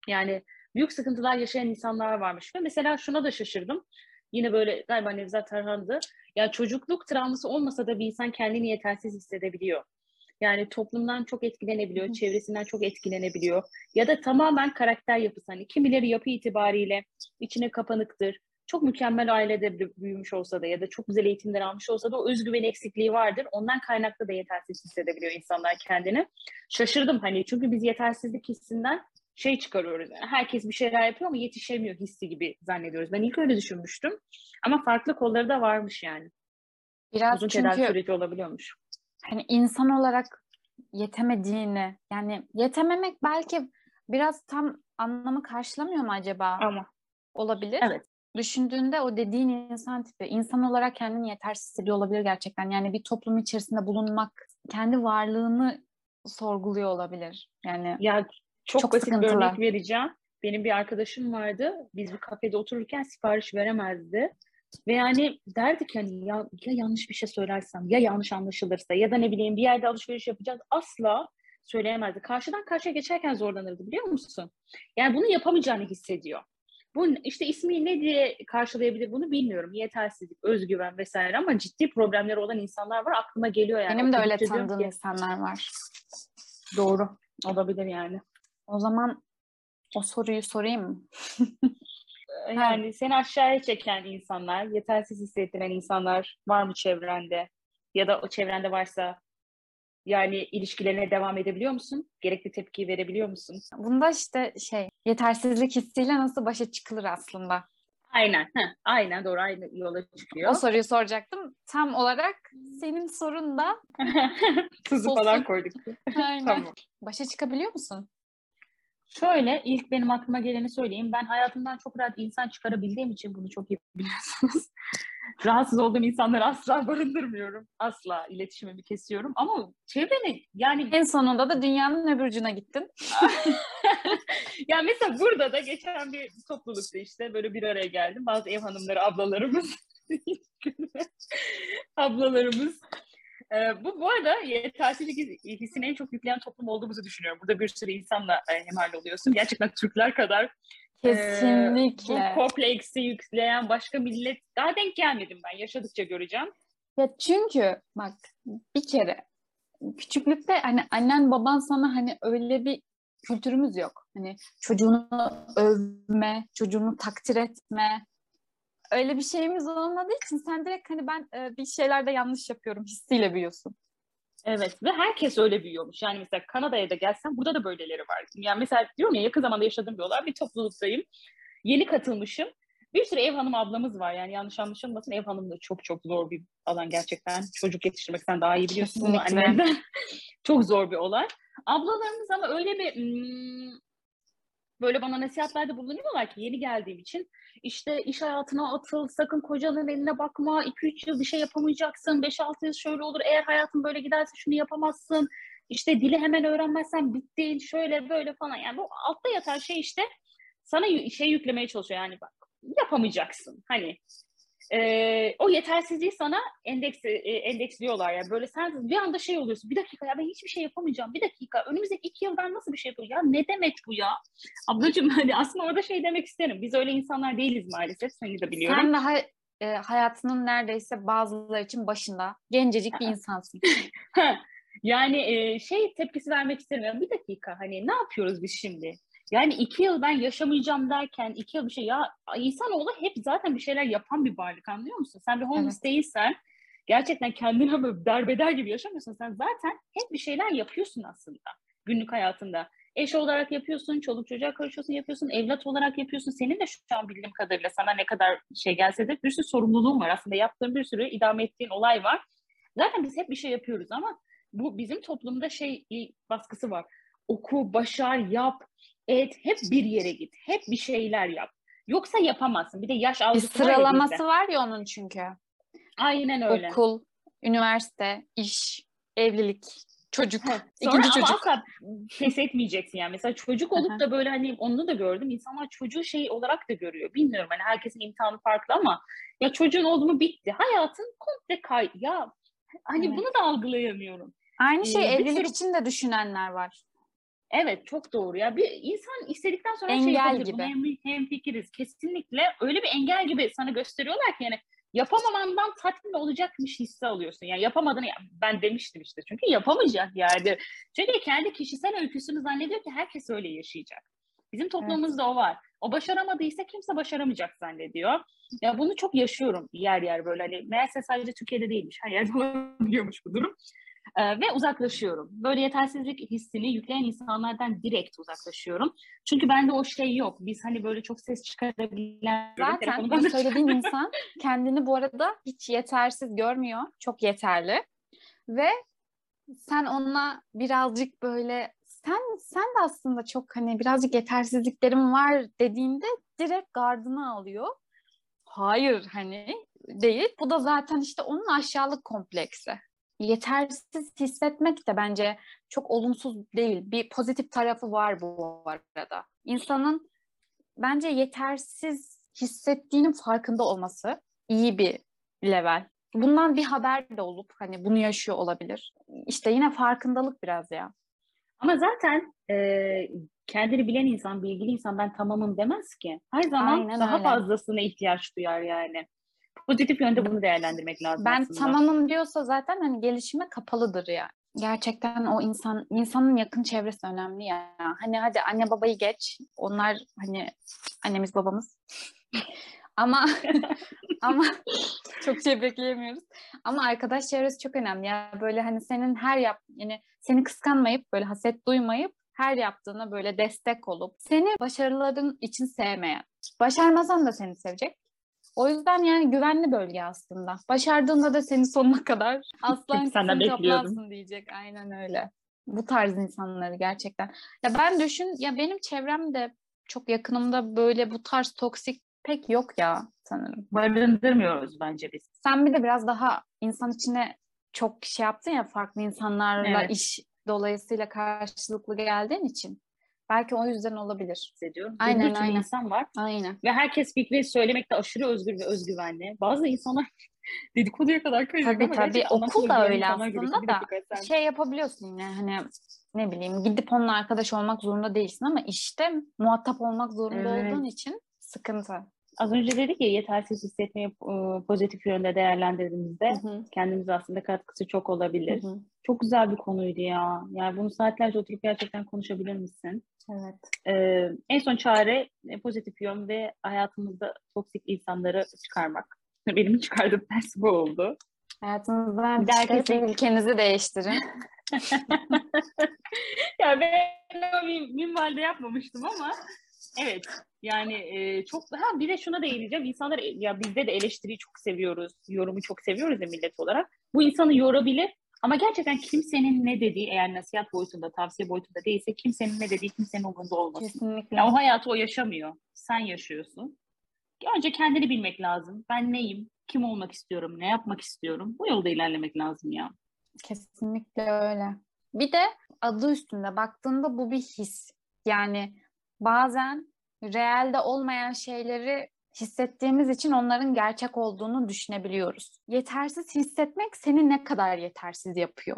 Yani büyük sıkıntılar yaşayan insanlar varmış ve mesela şuna da şaşırdım. Yine böyle galiba Nevzat Tarhan'dı. Ya çocukluk travması olmasa da bir insan kendini yetersiz hissedebiliyor. Yani toplumdan çok etkilenebiliyor, çevresinden çok etkilenebiliyor. Ya da tamamen karakter yapısı. Hani kimileri yapı itibariyle içine kapanıktır. Çok mükemmel ailede büyümüş olsa da ya da çok güzel eğitimler almış olsa da o özgüven eksikliği vardır. Ondan kaynaklı da yetersiz hissedebiliyor insanlar kendini. Şaşırdım hani çünkü biz yetersizlik hissinden şey çıkarıyoruz. Yani herkes bir şeyler yapıyor ama yetişemiyor hissi gibi zannediyoruz. Ben ilk öyle düşünmüştüm. Ama farklı kolları da varmış yani. Biraz Uzun çünkü süreci olabiliyormuş. hani insan olarak yetemediğini yani yetememek belki biraz tam anlamı karşılamıyor mu acaba? Ama Olabilir. Evet. Düşündüğünde o dediğin insan tipi insan olarak kendini yetersiz hissediyor olabilir gerçekten. Yani bir toplum içerisinde bulunmak kendi varlığını sorguluyor olabilir. Yani ya çok, Çok basit bir sıkıntılı. örnek vereceğim. Benim bir arkadaşım vardı. Biz bir kafede otururken sipariş veremezdi. Ve yani derdik hani ya, ya yanlış bir şey söylersem, ya yanlış anlaşılırsa ya da ne bileyim bir yerde alışveriş yapacağız asla söyleyemezdi. Karşıdan karşıya geçerken zorlanırdı biliyor musun? Yani bunu yapamayacağını hissediyor. Bu işte ismi ne diye karşılayabilir bunu bilmiyorum. Yetersizlik, özgüven vesaire ama ciddi problemleri olan insanlar var. Aklıma geliyor yani. benim de öyle tanıdığım ki, insanlar var. Doğru. Olabilir yani. O zaman o soruyu sorayım mı? Yani seni aşağıya çeken insanlar, yetersiz hissettiren insanlar var mı çevrende? Ya da o çevrende varsa yani ilişkilerine devam edebiliyor musun? Gerekli tepkiyi verebiliyor musun? Bunda işte şey yetersizlik hissiyle nasıl başa çıkılır aslında. Aynen. Heh, aynen doğru. Aynı yola çıkıyor. O soruyu soracaktım. Tam olarak senin sorun da Tuzu falan koyduk. aynen. tamam. Başa çıkabiliyor musun? Şöyle ilk benim aklıma geleni söyleyeyim. Ben hayatımdan çok rahat insan çıkarabildiğim için bunu çok iyi biliyorsunuz. Rahatsız olduğum insanları asla barındırmıyorum. Asla iletişimimi kesiyorum. Ama çevreni yani En sonunda da dünyanın öbür ucuna gittin. ya mesela burada da geçen bir toplulukta işte böyle bir araya geldim. Bazı ev hanımları, ablalarımız ablalarımız Ee, bu bu arada yetersizlik hissini en çok yükleyen toplum olduğumuzu düşünüyorum. Burada bir sürü insanla e, hemhal oluyorsun. Gerçekten Türkler kadar e, Kesinlikle. bu kompleksi yükleyen başka millet daha denk gelmedim ben. Yaşadıkça göreceğim. Ya çünkü bak bir kere küçüklükte hani annen baban sana hani öyle bir kültürümüz yok. Hani çocuğunu övme, çocuğunu takdir etme. Öyle bir şeyimiz olmadığı için sen direkt hani ben e, bir şeylerde yanlış yapıyorum hissiyle büyüyorsun. Evet ve herkes öyle büyüyormuş. Yani mesela Kanada'ya da gelsen burada da böyleleri var. Yani mesela diyorum ya yakın zamanda yaşadığım bir olay bir topluluktayım. Yeni katılmışım. Bir sürü ev hanım ablamız var. Yani yanlış anlaşılmasın ev hanım da çok çok zor bir alan gerçekten. Çocuk yetiştirmek sen daha iyi biliyorsun bunu annenden. çok zor bir olay. Ablalarımız ama öyle bir hmm, böyle bana nasihatlerde bulunuyorlar ki yeni geldiğim için işte iş hayatına atıl, sakın kocanın eline bakma, 2-3 yıl bir şey yapamayacaksın, 5-6 yıl şöyle olur, eğer hayatın böyle giderse şunu yapamazsın, işte dili hemen öğrenmezsen bittin, şöyle böyle falan. Yani bu altta yatan şey işte sana şey yüklemeye çalışıyor yani bak yapamayacaksın. Hani e, o yetersizliği sana endeks, e, endeksliyorlar yani böyle sen bir anda şey oluyorsun. Bir dakika ya ben hiçbir şey yapamayacağım. Bir dakika önümüzdeki iki yıl ben nasıl bir şey yapacağım ya ne demek bu ya? Ablacığım hani aslında orada şey demek isterim. Biz öyle insanlar değiliz maalesef seni de biliyorum. Sen daha e, hayatının neredeyse bazıları için başında gencecik bir insansın. yani e, şey tepkisi vermek istemiyorum. Bir dakika hani ne yapıyoruz biz şimdi? Yani iki yıl ben yaşamayacağım derken iki yıl bir şey ya insanoğlu hep zaten bir şeyler yapan bir varlık anlıyor musun? Sen bir homeless Evet. değilsen gerçekten kendine böyle derbeder gibi yaşamıyorsun. Sen zaten hep bir şeyler yapıyorsun aslında günlük hayatında. Eş olarak yapıyorsun, çoluk çocuğa karışıyorsun, yapıyorsun, evlat olarak yapıyorsun. Senin de şu an bildiğim kadarıyla sana ne kadar şey gelse de bir sürü sorumluluğun var. Aslında yaptığın bir sürü idame ettiğin olay var. Zaten biz hep bir şey yapıyoruz ama bu bizim toplumda şey baskısı var. Oku, başar, yap, et, hep bir yere git, hep bir şeyler yap. Yoksa yapamazsın. Bir de yaş Bir algısı var ya sıralaması var ya onun çünkü. Aynen öyle. Okul, üniversite, iş, evlilik, çocuk, Sonra ikinci ama çocuk. asla pes etmeyeceksin yani. Mesela çocuk olup da böyle hani onu da gördüm. İnsanlar çocuğu şey olarak da görüyor. Bilmiyorum hani herkesin imtihanı farklı ama ya çocuğun oldu mu bitti. Hayatın komple kay. Ya hani Evet. bunu da algılayamıyorum. Aynı şey Ee, evlilik sürü- için de düşünenler var. Evet çok doğru ya. Bir insan istedikten sonra şey Engel yapabilir. gibi. Hem, hem fikiriz. Kesinlikle öyle bir engel gibi sana gösteriyorlar ki yani yapamamandan tatmin olacakmış hissi alıyorsun. Yani yapamadığını ya ben demiştim işte çünkü yapamayacak yani. Çünkü kendi kişisel öyküsünü zannediyor ki herkes öyle yaşayacak. Bizim toplumumuzda o var. O başaramadıysa kimse başaramayacak zannediyor. Ya bunu çok yaşıyorum yer yer böyle hani meğerse sadece Türkiye'de değilmiş. Her yerde olabiliyormuş bu durum. Ee, ve uzaklaşıyorum. Böyle yetersizlik hissini yükleyen insanlardan direkt uzaklaşıyorum. Çünkü bende o şey yok. Biz hani böyle çok ses çıkarabilen... Zaten bu söylediğin insan kendini bu arada hiç yetersiz görmüyor. Çok yeterli. Ve sen ona birazcık böyle sen sen de aslında çok hani birazcık yetersizliklerim var dediğinde direkt gardını alıyor. Hayır hani değil. Bu da zaten işte onun aşağılık kompleksi. Yetersiz hissetmek de bence çok olumsuz değil. Bir pozitif tarafı var bu arada. İnsanın bence yetersiz hissettiğinin farkında olması iyi bir level. Bundan bir haber de olup hani bunu yaşıyor olabilir. İşte yine farkındalık biraz ya. Ama zaten e, kendini bilen insan, bilgili insan ben tamamım demez ki. Her zaman Aynen daha öyle. fazlasına ihtiyaç duyar yani. Pozitif yönde bunu değerlendirmek lazım Ben aslında. tamamım diyorsa zaten hani gelişime kapalıdır ya. Gerçekten o insan insanın yakın çevresi önemli ya. Hani hadi anne babayı geç. Onlar hani annemiz babamız. ama ama çok şey bekleyemiyoruz. Ama arkadaş çevresi çok önemli ya. Böyle hani senin her yap yani seni kıskanmayıp böyle haset duymayıp her yaptığına böyle destek olup seni başarıların için sevmeyen. Başarmasan da seni sevecek. O yüzden yani güvenli bölge aslında. Başardığında da seni sonuna kadar aslan bekliyordum. kaplansın diyecek. Aynen öyle. Bu tarz insanları gerçekten. Ya ben düşün ya benim çevremde çok yakınımda böyle bu tarz toksik pek yok ya sanırım. Barındırmıyoruz bence biz. Sen bir de biraz daha insan içine çok şey yaptın ya farklı insanlarla Evet. iş dolayısıyla karşılıklı geldiğin için. Belki o yüzden olabilir. hissediyorum. Aynen, Bir sürü aynen. insan var Aynen. ve herkes fikri söylemekte aşırı özgür ve özgüvenli. Bazı insanlar dedikoduya kadar kayıyor Tabii ama tabii okul da öyle aslında da şey yapabiliyorsun yine hani ne bileyim gidip onunla arkadaş olmak zorunda değilsin ama işte muhatap olmak zorunda Evet. olduğun için sıkıntı. Az önce dedik ya yetersiz hissetmeyi e, pozitif yönde değerlendirdiğimizde Hı hı, kendimize aslında katkısı çok olabilir. hı hı. Çok güzel bir konuydu ya. Yani bunu saatlerce oturup gerçekten konuşabilir misin? Evet. Ee, en son çare e, pozitif yön ve hayatımızda toksik insanları çıkarmak. Benim çıkardığım ders bu oldu. Hayatınızdan çıkarıp herkesin- ülkenizi değiştirin. ya ben o min- minvalde yapmamıştım ama evet yani e, çok ha bir de şuna değineceğim insanlar ya bizde de eleştiriyi çok seviyoruz yorumu çok seviyoruz ya millet olarak bu insanı yorabilir ama gerçekten kimsenin ne dediği eğer nasihat boyutunda tavsiye boyutunda değilse kimsenin ne dediği kimsenin umurunda olmasın. Kesinlikle. Ya o hayatı o yaşamıyor. Sen yaşıyorsun. Önce kendini bilmek lazım. Ben neyim? Kim olmak istiyorum? Ne yapmak istiyorum? Bu yolda ilerlemek lazım ya. Kesinlikle öyle. Bir de adı üstünde baktığında bu bir his. Yani bazen realde olmayan şeyleri hissettiğimiz için onların gerçek olduğunu düşünebiliyoruz. Yetersiz hissetmek seni ne kadar yetersiz yapıyor?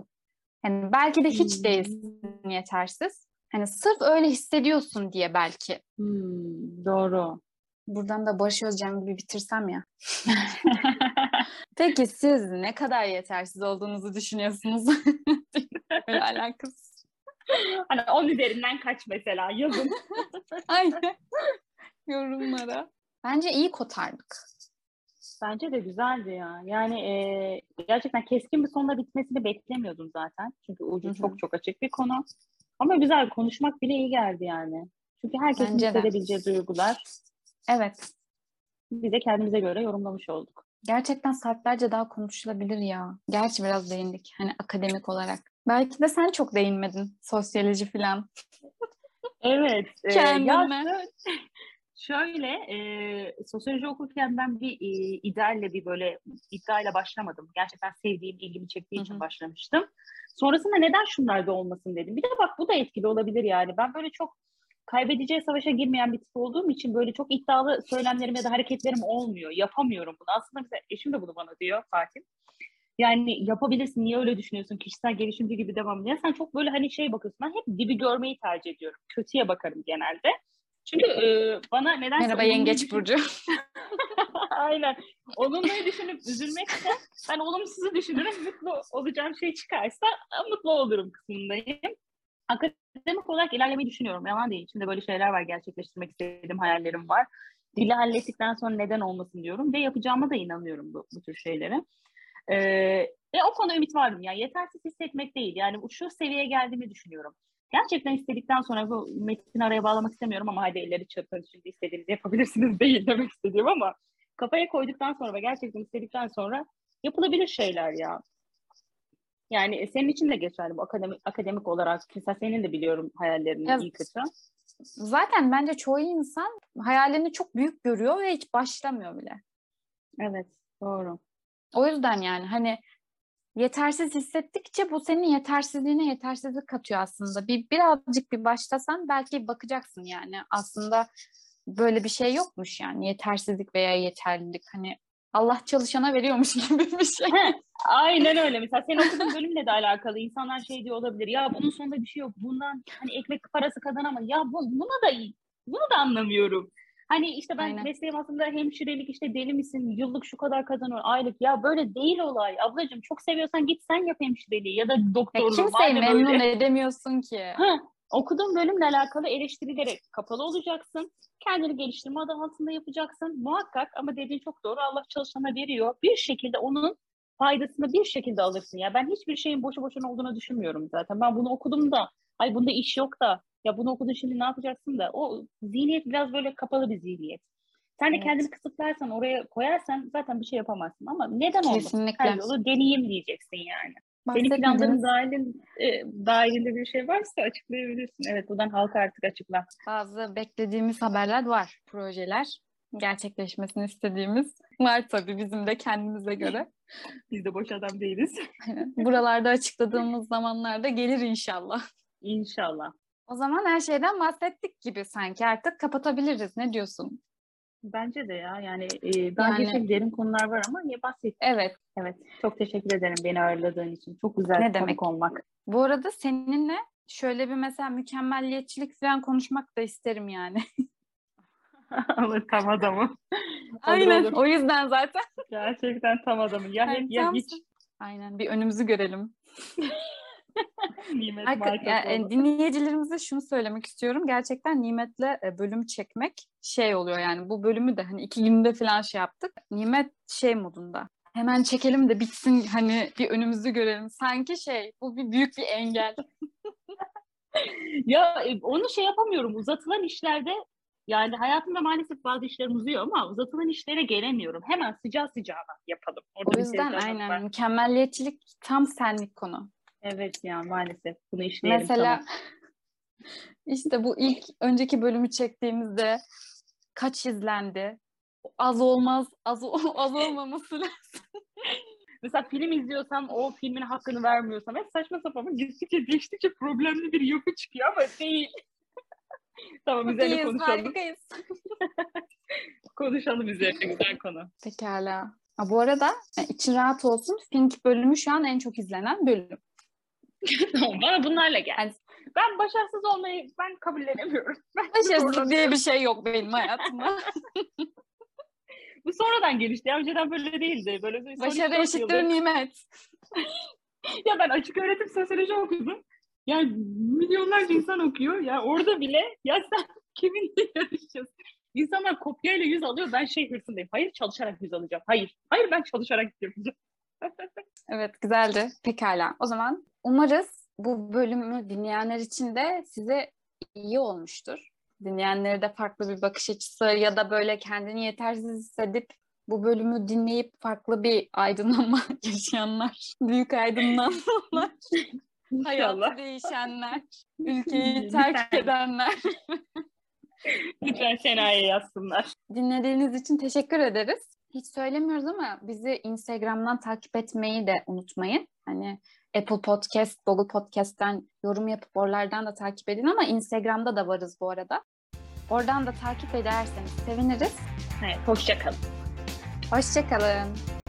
Yani belki de hiç Hmm. değilsin yetersiz. Hani sırf öyle hissediyorsun diye belki. Hmm, doğru. Buradan da Barış Özcan gibi bitirsem ya. Peki siz ne kadar yetersiz olduğunuzu düşünüyorsunuz? Öyle alakasız. hani 10 üzerinden kaç mesela yazın. Aynen. Yorumlara. Bence iyi kotardık. Bence de güzeldi ya. Yani e, gerçekten keskin bir sonla bitmesini beklemiyordum zaten. Çünkü ucu Hı hı. çok çok açık bir konu. Ama güzel konuşmak bile iyi geldi yani. Çünkü herkesin Bence de. hissedebileceği duygular Evet. biz de kendimize göre yorumlamış olduk. Gerçekten saatlerce daha konuşulabilir ya. Gerçi biraz değindik. Hani akademik olarak. Belki de sen çok değinmedin. Sosyoloji falan. Evet. e, Kendine. ya şöyle, e, sosyoloji okurken ben bir e, idealle bir böyle iddiayla başlamadım. Gerçekten sevdiğim, ilgimi çektiği Hı için başlamıştım. Sonrasında neden şunlarda olmasın dedim. Bir de bak bu da etkili olabilir yani. Ben böyle çok kaybedeceği savaşa girmeyen bir tip olduğum için böyle çok iddialı söylemlerim ya da hareketlerim olmuyor. Yapamıyorum bunu. Aslında mesela eşim de bunu bana diyor Fatih. Yani yapabilirsin. Niye öyle düşünüyorsun? Kişisel gelişimci gibi devam ediyor. Sen çok böyle hani şey bakıyorsun. Ben hep dibi görmeyi tercih ediyorum. Kötüye bakarım genelde. Çünkü e, bana nedense Merhaba Yengeç Burcu. Aynen. Olumluyu düşünüp üzülmekse ben olumsuzu düşünürüm. Mutlu olacağım şey çıkarsa e, mutlu olurum kısmındayım. Akademik olarak ilerlemeyi düşünüyorum. Yalan değil. İçimde böyle şeyler var. Gerçekleştirmek istediğim hayallerim var. Dili hallettikten sonra neden olmasın diyorum. Ve yapacağıma da inanıyorum bu, bu tür şeylere. Ee, ve o konuda ümit varım. Yani yetersiz hissetmek değil. Yani şu seviyeye geldiğimi düşünüyorum. Gerçekten istedikten sonra bu metni araya bağlamak istemiyorum ama hadi elleri çırpın şimdi istediğinizi yapabilirsiniz değil demek istediğim ama kafaya koyduktan sonra ve gerçekten istedikten sonra yapılabilir şeyler ya. Yani senin için de geçerli bu akademik, akademik olarak. Mesela senin de biliyorum hayallerini Ya- iyi kötü. Zaten bence çoğu insan hayalini çok büyük görüyor ve hiç başlamıyor bile. Evet doğru. O yüzden yani hani yetersiz hissettikçe bu senin yetersizliğine yetersizlik katıyor aslında. Bir birazcık bir başlasan belki bakacaksın yani aslında böyle bir şey yokmuş yani yetersizlik veya yeterlilik hani Allah çalışana veriyormuş gibi bir şey. Aynen öyle. Mesela senin okuduğun bölümle de alakalı. İnsanlar şey diyor olabilir. Ya bunun sonunda bir şey yok. Bundan hani ekmek parası kazanamaz. Ya bu, buna da bunu da anlamıyorum. Hani işte ben Aynen. mesleğim aslında hemşirelik işte deli misin? Yıllık şu kadar kazanıyor. Aylık. Ya böyle değil olay. Ablacığım çok seviyorsan git sen yap hemşireliği ya da Ya doktorluğu. kimseyi madem öyle. memnun edemiyorsun ki. Ha, okuduğun bölümle alakalı eleştirilere kapalı olacaksın. Kendini geliştirme adı altında yapacaksın. Muhakkak ama dediğin çok doğru. Allah çalışana veriyor. Bir şekilde onun faydasını bir şekilde alırsın. Ya ben hiçbir şeyin boşu boşuna olduğunu düşünmüyorum zaten. Ben bunu okudum da ay bunda iş yok da ya bunu okudun şimdi ne yapacaksın da o zihniyet biraz böyle kapalı bir zihniyet. Sen de Evet. kendini kısıtlarsan oraya koyarsan zaten bir şey yapamazsın ama neden olmasın? Kesinlikle. Her yolu deneyeyim diyeceksin yani. Senin planların dahilin, e, dahilinde bir şey varsa açıklayabilirsin. Evet buradan halka artık açıkla. Bazı beklediğimiz haberler var, projeler. Gerçekleşmesini istediğimiz var tabii bizim de kendimize göre. Biz de boş adam değiliz. Buralarda açıkladığımız zamanlarda gelir inşallah. İnşallah. O zaman her şeyden bahsettik gibi sanki artık kapatabiliriz. Ne diyorsun? Bence de ya yani e, daha Yani- geçen derin konular var ama niye bahsettik? Evet. Evet. Çok teşekkür ederim beni ağırladığın için. Çok güzel Ne demek? olmak. Bu arada seninle şöyle bir mesela mükemmelliyetçilik falan konuşmak da isterim yani. Olur tam adamı. Aynen. olur. O yüzden zaten. Gerçekten tam adamı. Ya hep ya hiç. Aynen. Bir önümüzü görelim. Nimet Arka- Market ya, e, dinleyicilerimize şunu söylemek istiyorum. Gerçekten Nimet'le e, bölüm çekmek şey oluyor yani bu bölümü de hani iki günde falan şey yaptık. Nimet şey modunda. Hemen çekelim de bitsin hani bir önümüzü görelim. Sanki şey bu bir büyük bir engel. Ya e, onu şey yapamıyorum. Uzatılan işlerde yani hayatımda maalesef bazı işlerim uzuyor ama uzatılan işlere gelemiyorum. Hemen sıcağı sıcağına yapalım. Orada O yüzden sevdalık var. aynen mükemmelliyetçilik tam senlik konu. Evet ya maalesef bunu işleyelim Mesela tamam. işte bu ilk önceki bölümü çektiğimizde kaç izlendi? Az olmaz, az, az olmaması lazım. Mesela film izliyorsam o filmin hakkını vermiyorsam hep saçma sapan gittikçe geçtikçe problemli bir yapı çıkıyor ama değil. tamam üzerine İyiyiz, konuşalım. harikayız. Konuşalım üzerine güzel konu. Pekala. Ha, bu arada e, için rahat olsun. Fink bölümü şu an en çok izlenen bölüm. bana bunlarla gel. Yani- Ben başarısız olmayı ben kabullenemiyorum. Ben Başarısızlık diye bir şey yok benim hayatımda. Bu sonradan gelişti. Ya. Önceden böyle değildi. Böyle bir Başarı eşittir nimet. Ya ben açık öğretim sosyoloji okudum. Yani milyonlarca insan okuyor. Ya orada bile ya sen kiminle yarışıyorsun? İnsanlar kopyayla yüz alıyor. Ben şey hırsındayım. Hayır çalışarak yüz alacağım. Hayır. Hayır ben çalışarak yapacağım. Evet güzeldi. Pekala. O zaman umarız bu bölümü dinleyenler için de size iyi olmuştur. Dinleyenlere de farklı bir bakış açısı ya da böyle kendini yetersiz hissedip bu bölümü dinleyip farklı bir aydınlanma yaşayanlar, büyük aydınlanmalar hayatı değişenler, ülkeyi terk edenler. Lütfen Sena'ya yazsınlar. Dinlediğiniz için teşekkür ederiz. Hiç söylemiyoruz ama bizi Instagram'dan takip etmeyi de unutmayın. Hani Apple Podcast, Google Podcast'ten yorum yapıp oralardan da takip edin ama Instagram'da da varız bu arada. Oradan da takip ederseniz seviniriz. Evet, hoşça kalın. Hoşçakalın.